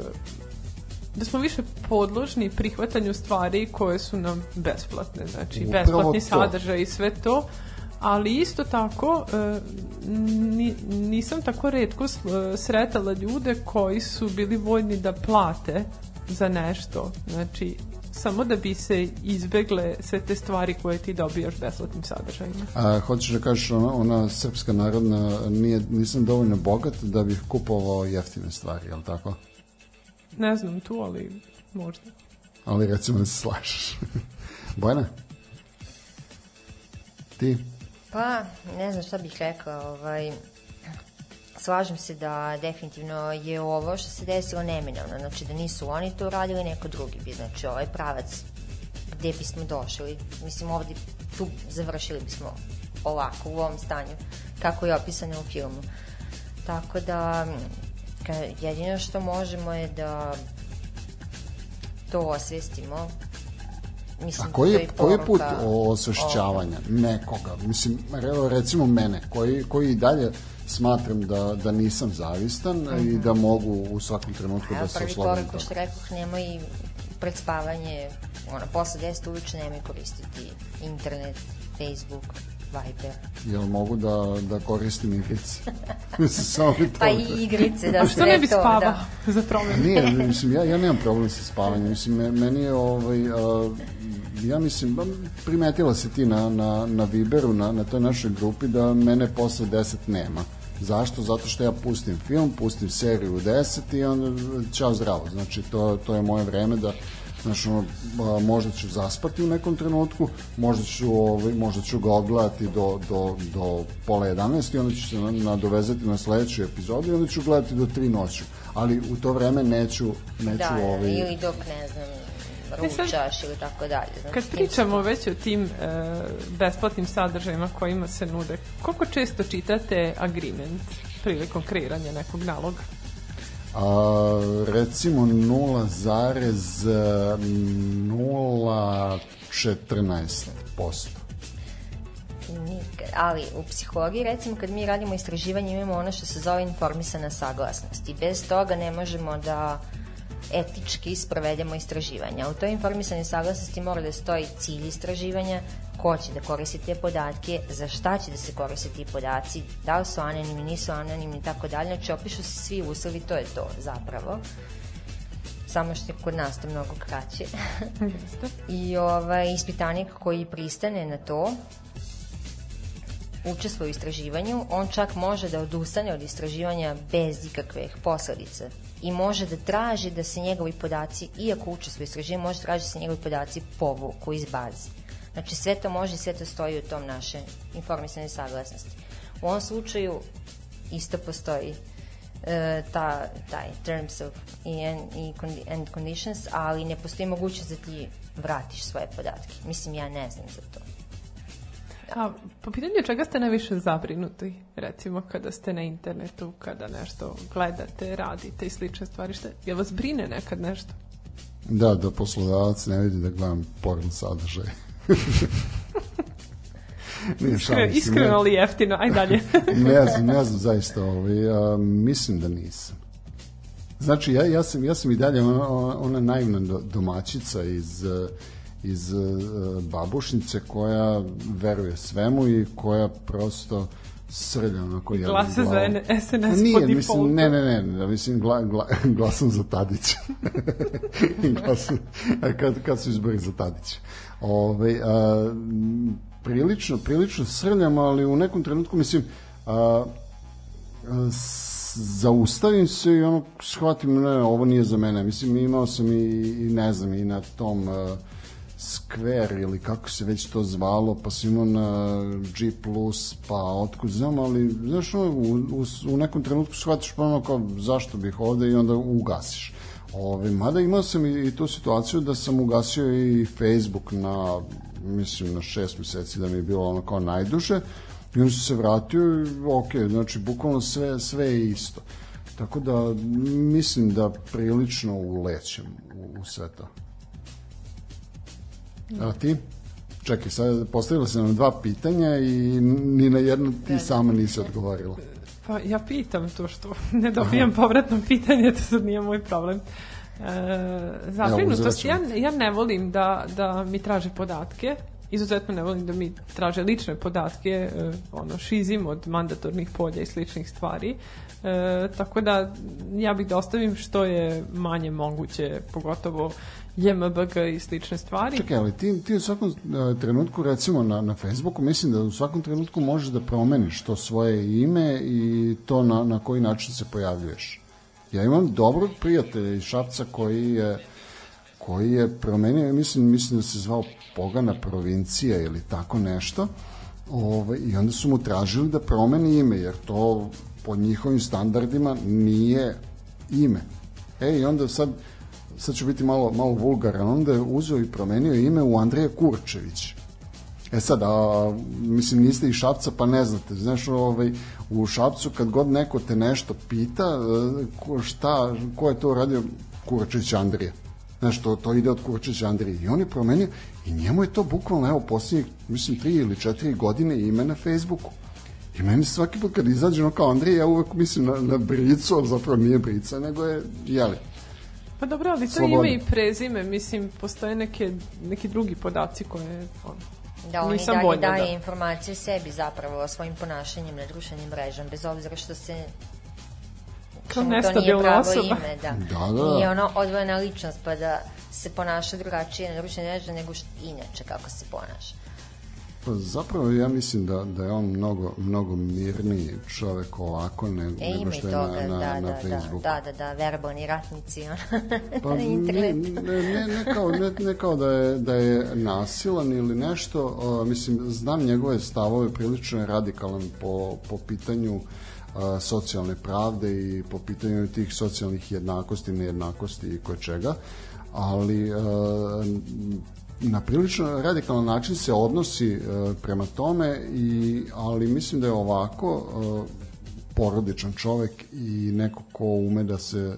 da smo više podložni prihvatanju stvari koje su nam besplatne, znači Upravo besplatni to. sadržaj i sve to, ali isto tako e, ni, nisam tako redko e, sretala ljude koji su bili voljni da plate za nešto, znači samo da bi se izbegle sve te stvari koje ti dobijaš besplatnim sadržajima. A, hoćeš da kažeš ona, ona srpska narodna nije, nisam dovoljno bogat da bih kupovao jeftine stvari, je li tako? Ne znam tu, ali možda. Ali recimo da se slažeš. Bojana? Ti? Pa, ne znam šta bih rekla, ovaj, slažem se da definitivno je ovo što se desilo neminovno, znači da nisu oni to uradili, neko drugi bi, znači ovaj pravac gde bismo došli, mislim ovde tu završili bismo ovako, u ovom stanju, kako je opisano u filmu. Tako da, jedino što možemo je da to osvestimo. Mislim, A koji je, i koji je put osvešćavanja nekoga? Mislim, re- recimo mene, koji, koji dalje smatram da, da nisam zavistan i da mogu u svakom trenutku Evo, da se prvi oslobodim korak, ko što rekoh, nemoj pred spavanje, ono, posle 10 uveče nemoj koristiti internet, Facebook, Viber, Jel mogu da, da koristim igrice? Samo to... pa i igrice, da A sve što ne bi to, spavao da. za promenu? Nije, mislim, ja, ja nemam problem sa spavanjem. Mislim, me- meni je, ovaj, a, ja mislim, primetila si ti na, na, na Viberu, na, na toj našoj grupi, da mene posle 10 nema. Zašto? Zato što ja pustim film, pustim seriju u 10 i onda ćao zdravo. Znači, to, to je moje vreme da Znači, ono, možda ću zaspati u nekom trenutku, možda ću, ovaj, možda ću ga odgledati do, do, do pola 11 i onda ću se na- nadovezati na sledeću epizodu i onda ću gledati do 3 noću. Ali u to vreme neću, neću Da, ovaj, ili dok, ne znam, ručaš ili tako dalje. Znači, Kad pričamo već o tim e, besplatnim sadržajima kojima se nude, koliko često čitate agreement prilikom kreiranja nekog naloga? A, recimo 0,014%. Nik- ali u psihologiji recimo kad mi radimo istraživanje imamo ono što se zove informisana saglasnost i bez toga ne možemo da etički sprovedemo istraživanja. U toj informisanoj saglasnosti mora da stoji cilj istraživanja, ko će da koristi te podatke, za šta će da se koriste ti podaci, da li su anonimni, nisu anonimni i tako dalje. Znači opišu se svi uslovi, to je to zapravo. Samo što je kod nas to mnogo kraće. I ovaj ispitanik koji pristane na to učestvuje u istraživanju, on čak može da odustane od istraživanja bez ikakvih posledica i može da traži da se njegovi podaci, iako učestvuje u istraživanju, može traži da se njegovi podaci povuku iz baze. Znači sve to može, sve to stoji u tom naše informisane saglasnosti. U ovom slučaju isto postoji e, ta, taj terms of i, and, i and conditions, ali ne postoji mogućnost da ti vratiš svoje podatke. Mislim, ja ne znam za to. A po pitanju čega ste najviše zabrinuti, recimo kada ste na internetu, kada nešto gledate, radite i slične stvari, šta, jel vas brine nekad nešto? Da, da poslodavac ne vidi da gledam porn sadržaj. Nije šalim iskreno ne- li jeftino, aj dalje. ne znam, ne znam zaista, ovaj, a, mislim da nisam. Znači, ja, ja, sam, ja sam i dalje ona, ona naivna do- domaćica iz, eh, iz eh, babušnice koja veruje svemu i koja prosto srlja onako jednom Glasa za SNS Nije, po mislim, ne, ne, ne, ne, mislim, gla, gla, glasam za Tadića. glasam, a kad, kad su izbori za Tadića. Ove, a, m, prilično, prilično srljam, ali u nekom trenutku, mislim, a, a, zaustavim se i ono shvatim ne, ovo nije za mene mislim imao sam i, i ne znam i na tom uh, Square ili kako se već to zvalo pa sam imao na G+, pa otkud znam, ali znaš u, u, u nekom trenutku shvatiš pa ono kao zašto bih ovde i onda ugasiš Ove, mada imao sam i, i tu situaciju da sam ugasio i Facebook na mislim na šest meseci da mi je bilo ono kao najduže i onda se vratio i ok, znači bukvalno sve, sve je isto. Tako da mislim da prilično ulećem u, u sve to. A ti? Čekaj, sad postavila se nam dva pitanja i ni na jedno ti sama nisi odgovorila. Pa ja pitam to što ne dobijam povratno pitanje, to sad nije moj problem. E, zabrinutost, ja, ja ne volim da, da mi traže podatke, izuzetno ne volim da mi traže lične podatke, e, ono, šizim od mandatornih polja i sličnih stvari, e, tako da ja bih da ostavim što je manje moguće, pogotovo JMBG i slične stvari. Čekaj, ali ti, ti u svakom e, trenutku, recimo na, na Facebooku, mislim da u svakom trenutku možeš da promeniš to svoje ime i to na, na koji način se pojavljuješ. Ja imam dobrog prijatelja iz Šapca koji je koji je promenio, mislim, mislim da se zvao Pogana provincija ili tako nešto, Ove, i onda su mu tražili da promeni ime, jer to po njihovim standardima nije ime. E, i onda sad, sad ću biti malo, malo vulgaran, onda je uzeo i promenio ime u Andreja Kurčević. E sad, a, mislim, niste iz Šapca, pa ne znate. Znaš, ovaj, u Šapcu kad god neko te nešto pita, e, ko, šta, ko je to radio, Kurčević Andrija. Znaš, to, to ide od Kurčevića Andrije. I on je promenio i njemu je to bukvalno, evo, posljednjih, mislim, tri ili četiri godine ime na Facebooku. I meni svaki put kad izađe ono kao Andrija, ja uvek mislim na, na Bricu, ali zapravo nije Brica, nego je, jeli, Pa dobro, ali to Slobodno. ime i prezime, mislim, postoje neke, neki drugi podaci koje, ono, Da on i Nisam dalje voljna, daje da. informacije sebi zapravo o svojim ponašanjem na društvenim mrežama, bez obzira što se Kao nestabilna osoba. ime, da. Da, da. Nije ono odvojena ličnost pa da se ponaša drugačije na društvenim mrežama nego što inače kako se ponaša. Pa zapravo ja mislim da, da je on mnogo, mnogo mirniji čovek ovako ne, E, nego što je toga, na, na, da, na da, da, Facebooku. da, da, da, verbalni ratnici, Pa na ne, internetu. ne, ne, ne, kao, ne, ne kao da je, da je nasilan ili nešto, uh, mislim, znam njegove stavove, prilično je radikalan po, po pitanju socijalne pravde i po pitanju tih socijalnih jednakosti, nejednakosti i koje čega, ali na prilično radikalan način se odnosi uh, prema tome, i, ali mislim da je ovako uh, porodičan čovek i neko ko ume da se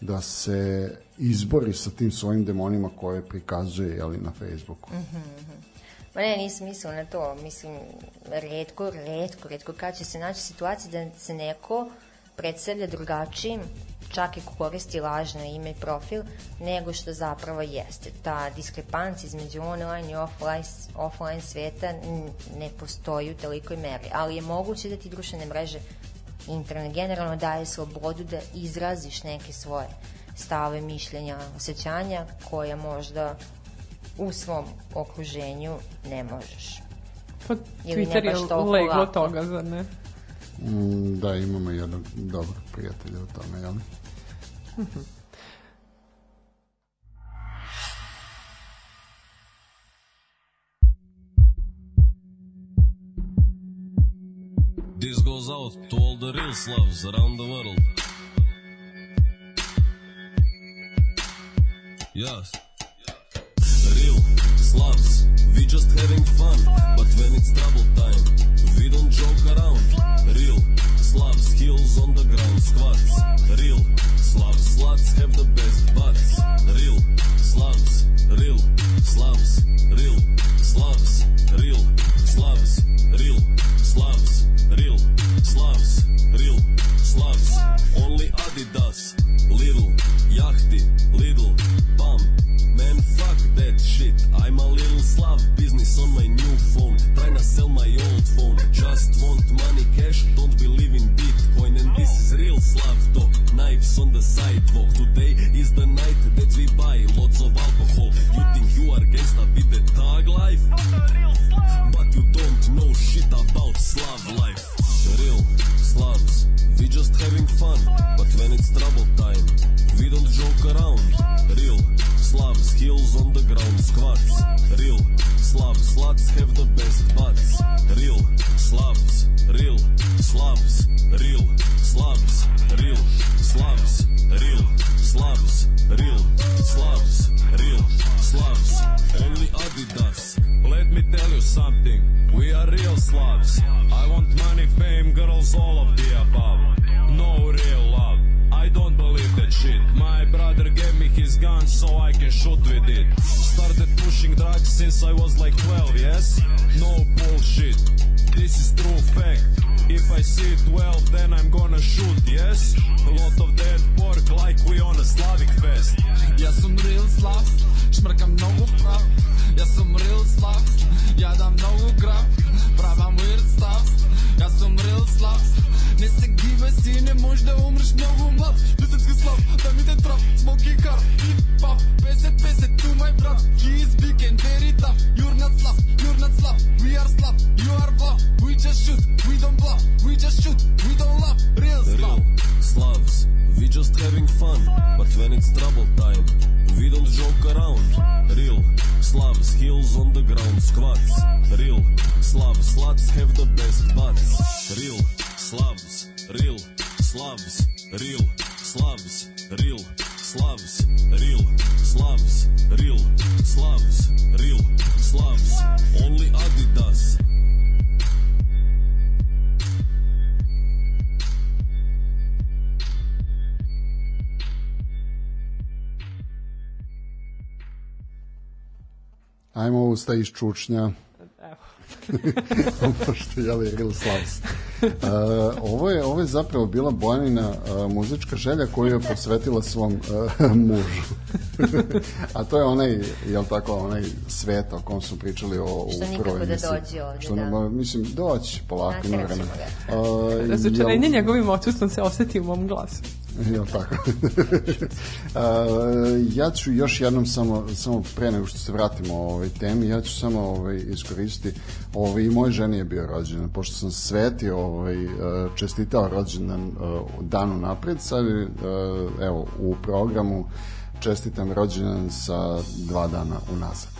da se izbori sa tim svojim demonima koje prikazuje jeli, na Facebooku. Ma ne, nisam mislila na to. Mislim, redko, redko, redko kad će se naći situacija da se neko predstavlja drugačijim, čak i ko koristi lažno ime i profil, nego što zapravo jeste. Ta diskrepancija između online i offline, offline sveta ne postoji u tolikoj meri, ali je moguće da ti društvene mreže internet generalno daje slobodu da izraziš neke svoje stave, mišljenja, osjećanja koje možda u svom okruženju ne možeš. Pa Ili Twitter je leglo toga, zar ne? Mm, da, imamo jednog dobrog prijatelja u tome, jel? This goes out to all the real Slavs around the world. Yes. Real Slavs, we just having fun, but when it's trouble time, we don't joke around. Real Slavs, heels on the ground, squats. Real. Slavs, sluts have the best butts. Real. Slavs, real. Slavs, real. Slavs, real. Slavs, real. Slavs, real. Slavs, real. Slavs. Only Adidas, little Yachty, little bum. Man, fuck that shit. I'm a little Slav business on my new phone. Trying to sell my old phone. Just want money, cash, don't believe in Bitcoin. And this is real Slav talk. Knives on the sidewalk. Today is the night that we buy lots of alcohol. You think you are gangsta with the thug life? But you don't know shit about Slav life. Real Slavs, we just having fun. But when it's trouble time, we don't joke around. Real Slavs, heels on the ground, squats. Real Slavs, sluts have the best butts. Real Slavs, real Slavs, real Slavs, real Slavs, real Slavs, real Slavs, real Slavs. Only Adidas. Let me tell you something. We are real Slavs. I want money, fame, girls, all of the above. No real love. I don't believe that shit. My brother gave me his gun so I can shoot with it. Started pushing drugs since I was like 12, yes? No bullshit. This is true fact. If I see 12, then I'm gonna shoot, yes? A lot of dead pork like we on a Slavic fest. Ja sam real slav, šmrkam mnogo prav Ja sam real slav, ja dam mnogo grav Pravam weird stuff, ja sam real slav Ne se gibaj sine, možda umreš mnogo mlad Pisetski slav, da mi te trap, smoky car Hip hop, 50-50, tu my brat He is big and very tough You're not slav, you're not slav We are slav, you are bluff We just shoot, we don't bluff We just shoot, we don't laugh Real slav Real Slavs, we just having fun. But when it's trouble time, we don't joke around. Real Slavs, heels on the ground, squats. Real Slavs, sluts have the best butts. Real Slavs, real Slavs, real Slavs, real Slavs, real Slavs, real Slavs, real Slavs. Only Adidas. Ajmo usta iz čučnja. Pošto je li Real Slavs. Uh, ovo, je, ovo je zapravo bila Bojanina uh, muzička želja koju je posvetila svom uh, mužu. A to je onaj, jel tako, onaj svet o kom smo pričali o, u Što nikako prvoj da dođe ovde, Što da. ne, mislim, doći polako, ima vremena. Uh, Razočarenje jel- njegovim odsustvom se oseti u mom glasu. Jel tako? Ja ću još jednom samo, samo pre nego što se vratimo o ovoj temi, ja ću samo ovaj, iskoristiti ovaj, i moj ženi je bio rođendan, pošto sam Sveti ovaj, čestitao rođendan danu napred, sad evo u programu čestitam rođendan sa dva dana unazad.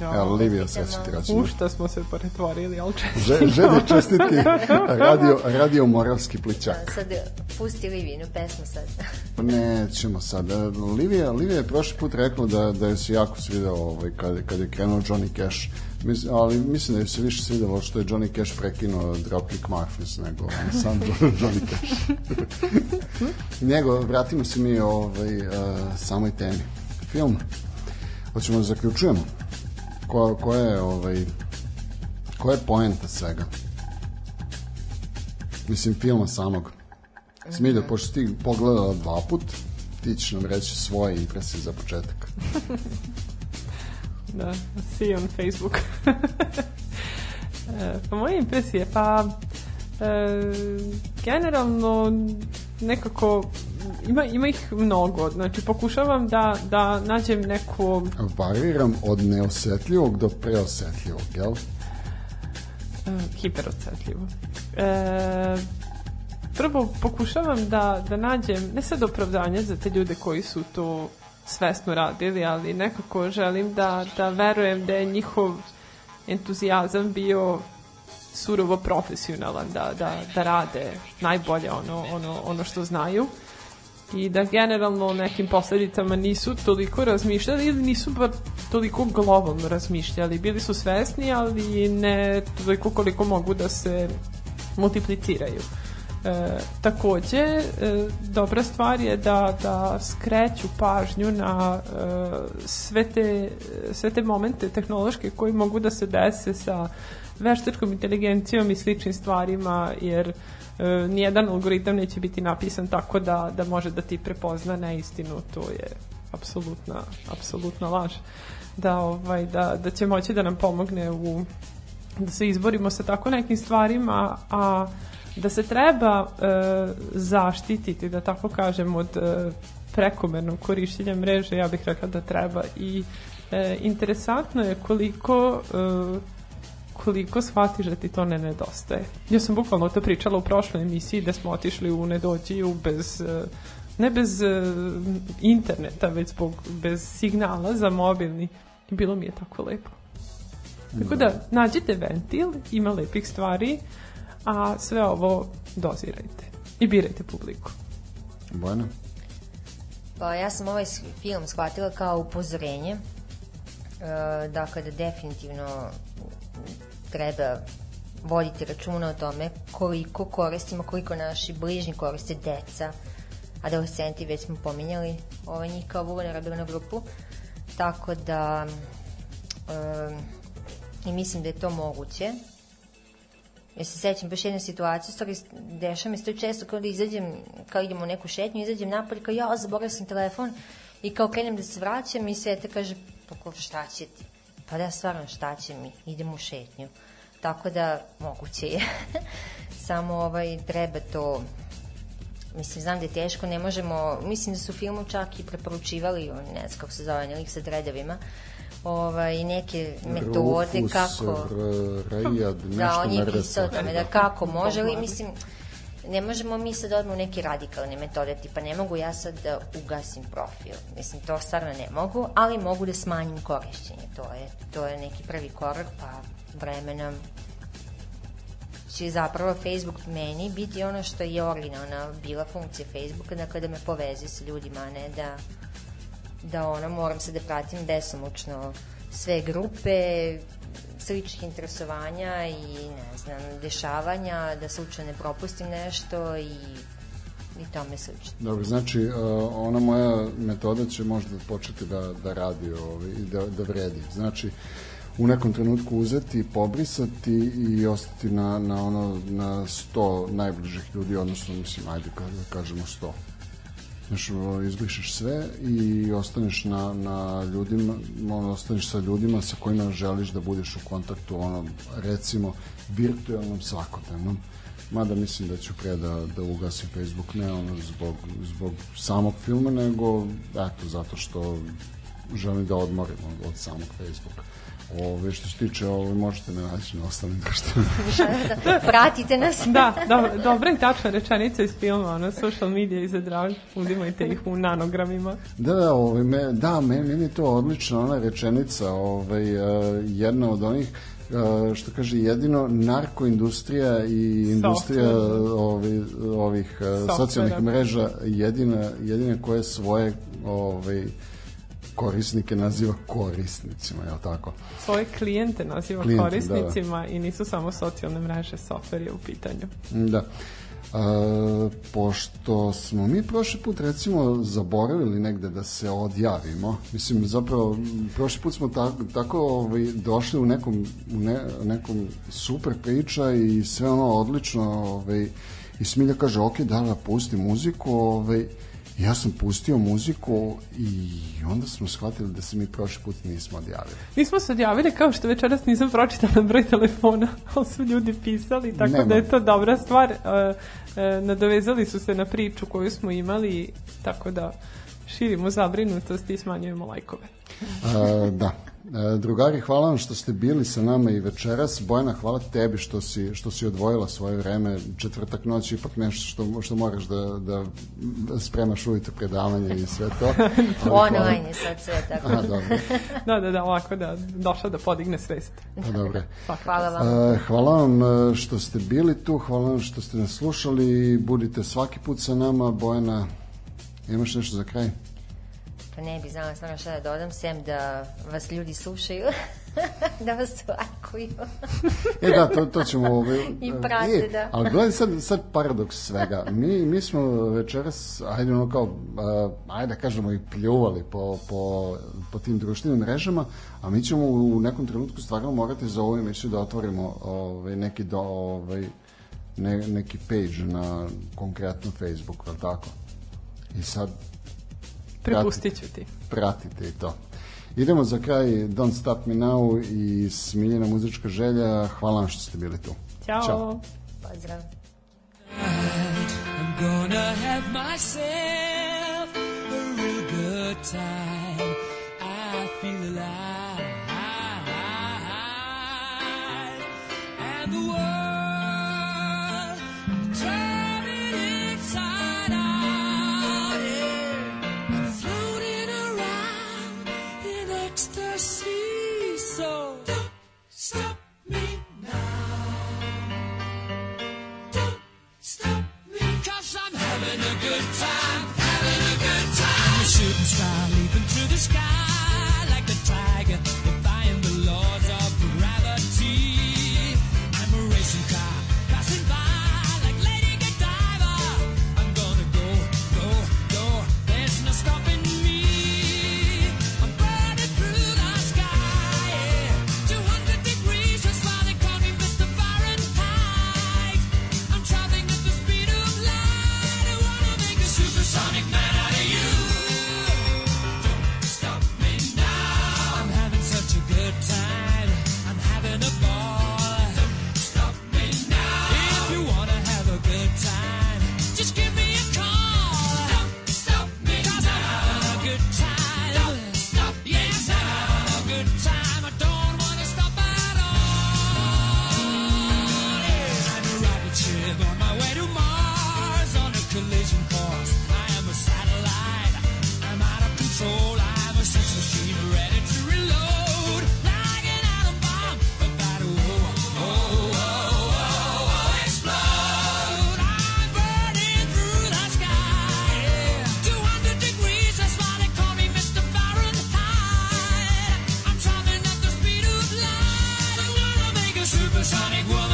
Ja, Evo, Livija, ti reći. u šta smo se pretvorili, ali Že, čestitamo. ženi čestitke radio, radio Moravski plićak. Sad pusti Livinu pesmu sad. Nećemo sad. E, Livija, Livija je prošli put rekla da, da je se jako svidao ovaj, kad, kad je krenuo Johnny Cash. Mis, ali mislim da je se više svidelo što je Johnny Cash prekinuo Dropkick Murphys nego sam Johnny Cash. Nego, vratimo se mi ovaj, uh, samoj temi. Film. Hoćemo da zaključujemo. Ko, koja je ovaj, koja je poenta svega? Mislim, filma samog. Smilja, pošto si ti pogledala dva put, ti ćeš nam reći svoje impresije za početak. Da, see you on Facebook. E, pa moje impresije, pa e, generalno nekako ima, ima ih mnogo, znači pokušavam da, da nađem neku Variram od neosetljivog do preosetljivog, jel? e, hiperocetljivo. E, prvo pokušavam da, da nađem, ne sad opravdanje za te ljude koji su to svesno radili, ali nekako želim da, da verujem da je njihov entuzijazam bio surovo profesionalan, da, da, da rade najbolje ono, ono, ono što znaju i da generalno o nekim posledicama nisu toliko razmišljali ili nisu bar toliko globalno razmišljali. Bili su svesni, ali ne toliko koliko mogu da se multipliciraju. E, takođe, e, dobra stvar je da, da skreću pažnju na e, sve, te, sve te momente tehnološke koji mogu da se dese sa veštačkom inteligencijom i sličnim stvarima, jer e, nijedan algoritam neće biti napisan tako da, da može da ti prepozna neistinu, to je apsolutna, apsolutna laž. Da, ovaj, da, da će moći da nam pomogne u da se izborimo sa tako nekim stvarima, a da se treba e, zaštititi, da tako kažem, od e, prekomernog korišćenja mreže, ja bih rekla da treba i e, interesantno je koliko e, koliko shvatiš da ti to ne nedostaje. Ja sam bukvalno to pričala u prošloj emisiji da smo otišli u nedođiju bez e, ne bez e, interneta, već zbog, bez signala za mobilni. Bilo mi je tako lepo. Tako da, nađite ventil, ima lepih stvari, a sve ovo dozirajte i birajte publiku. Bojana? Pa ja sam ovaj film shvatila kao upozorenje. Dakle, da definitivno treba voditi računa o tome koliko koristimo, koliko naši bližnji koriste deca, adolescenti, već smo pominjali ovaj njih kao vulnerabilnu grupu. Tako da e, i mislim da je to moguće. Ja se sećam baš jedne situacije, stvari dešava mi se to često kao da izađem, kao idemo u neku šetnju, izađem napolje, kao ja, zaboravila sam telefon i kao krenem da se vraćam i Sveta kaže, pa ko, šta će ti? Pa da, stvarno, šta će mi? Idem u šetnju. Tako da, moguće je. Samo ovaj, treba to mislim, znam da je teško, ne možemo, mislim da su filmu čak i preporučivali, ne znam kako se zove, nelik sa dredovima, ovaj, neke metode Rufus, kako... R- Rejad, nešto Da, on je pisao tome, da kako može li, mislim, ne možemo mi sad odmah u neke radikalne metode, tipa ne mogu ja sad da ugasim profil, mislim, to stvarno ne mogu, ali mogu da smanjim korišćenje, to je, to je neki prvi korak, pa vremenom će zapravo Facebook meni biti ono što je originalna bila funkcija Facebooka, dakle da me poveze sa ljudima, a ne da da ono, moram se da pratim besomučno sve grupe, sličnih interesovanja i ne znam, dešavanja, da slučajno ne propustim nešto i, i tome slično. Dobro, znači, uh, ona moja metoda će možda početi da, da radi ovaj, da, da vredi. Znači, u nekom trenutku uzeti, pobrisati i ostati na, na ono na 100 najbližih ljudi, odnosno mislim, ajde da kažemo 100. Znaš, izbrišeš sve i ostaneš na, na ljudima, ono, ostaneš sa ljudima sa kojima želiš da budeš u kontaktu, ono, recimo, virtualnom svakodnevnom. Mada mislim da ću pre da, da ugasim Facebook, ne ono zbog, zbog samog filma, nego eto, zato što želim da odmorim od, od samog Facebooka. Ove, što se tiče, ove, možete me naći na ostalim društvenim da, pratite nas. Da, do, dobra i tačna rečenica iz filma, ono, social media i za drag, uzimajte ih u nanogramima. Da, da, ovaj, me, da, meni, meni je to odlična ona rečenica, ovaj, uh, jedna od onih uh, što kaže jedino narkoindustrija i industrija ovih, ovih uh, socijalnih mreža jedina, jedina koje svoje ovaj, korisnike naziva korisnicima, je li tako? Svoje klijente naziva Klijente, korisnicima da, da. i nisu samo socijalne mreže, software je u pitanju. Da. E, pošto smo mi prošli put recimo zaboravili negde da se odjavimo, mislim zapravo prošli put smo tako, tako ovaj, došli u nekom, u ne, nekom super priča i sve ono odlično ovaj, i Smilja kaže ok, da, da pusti muziku ovaj, ja sam pustio muziku i onda smo shvatili da se mi prošli put nismo odjavili. Nismo se odjavili kao što večeras nisam pročitala broj telefona, ali su ljudi pisali, tako Nema. da je to dobra stvar. E, e, nadovezali su se na priču koju smo imali, tako da širimo zabrinutost i smanjujemo lajkove. A, da. E, drugari, hvala vam što ste bili sa nama i večeras. Bojana, hvala tebi što si, što si odvojila svoje vreme. Četvrtak noć ipak nešto što, što moraš da, da spremaš ujutro predavanje i sve to. Online je sad sve tako. Aha, dobro. da, da, da, ovako da došla da podigne svest. Pa, dobro. hvala vam. Uh, hvala vam e, što ste bili tu, hvala vam što ste nas slušali. Budite svaki put sa nama. Bojana, imaš nešto za kraj? Pa ne bi znala stvarno šta da dodam, sem da vas ljudi slušaju, da vas lajkuju. e da, to, to ćemo... Ovaj, I prate, e, da. Ali gledaj sad, sad paradoks svega. Mi, mi smo večeras, ajde ono kao, uh, ajde da kažemo i pljuvali po, po, po tim društvenim mrežama, a mi ćemo u nekom trenutku stvarno morati za ovu emisiju da otvorimo ovaj, neki do, ovaj, ne, neki page na konkretno Facebooku, ali tako? I sad Prepustit ću ti. Pratite i to. Idemo za kraj Don't Stop Me Now i Smiljena muzička želja. Hvala vam što ste bili tu. Ćao. Ćao. Pozdrav. I'm gonna have myself a real good time. I feel alive. Sonic Woman.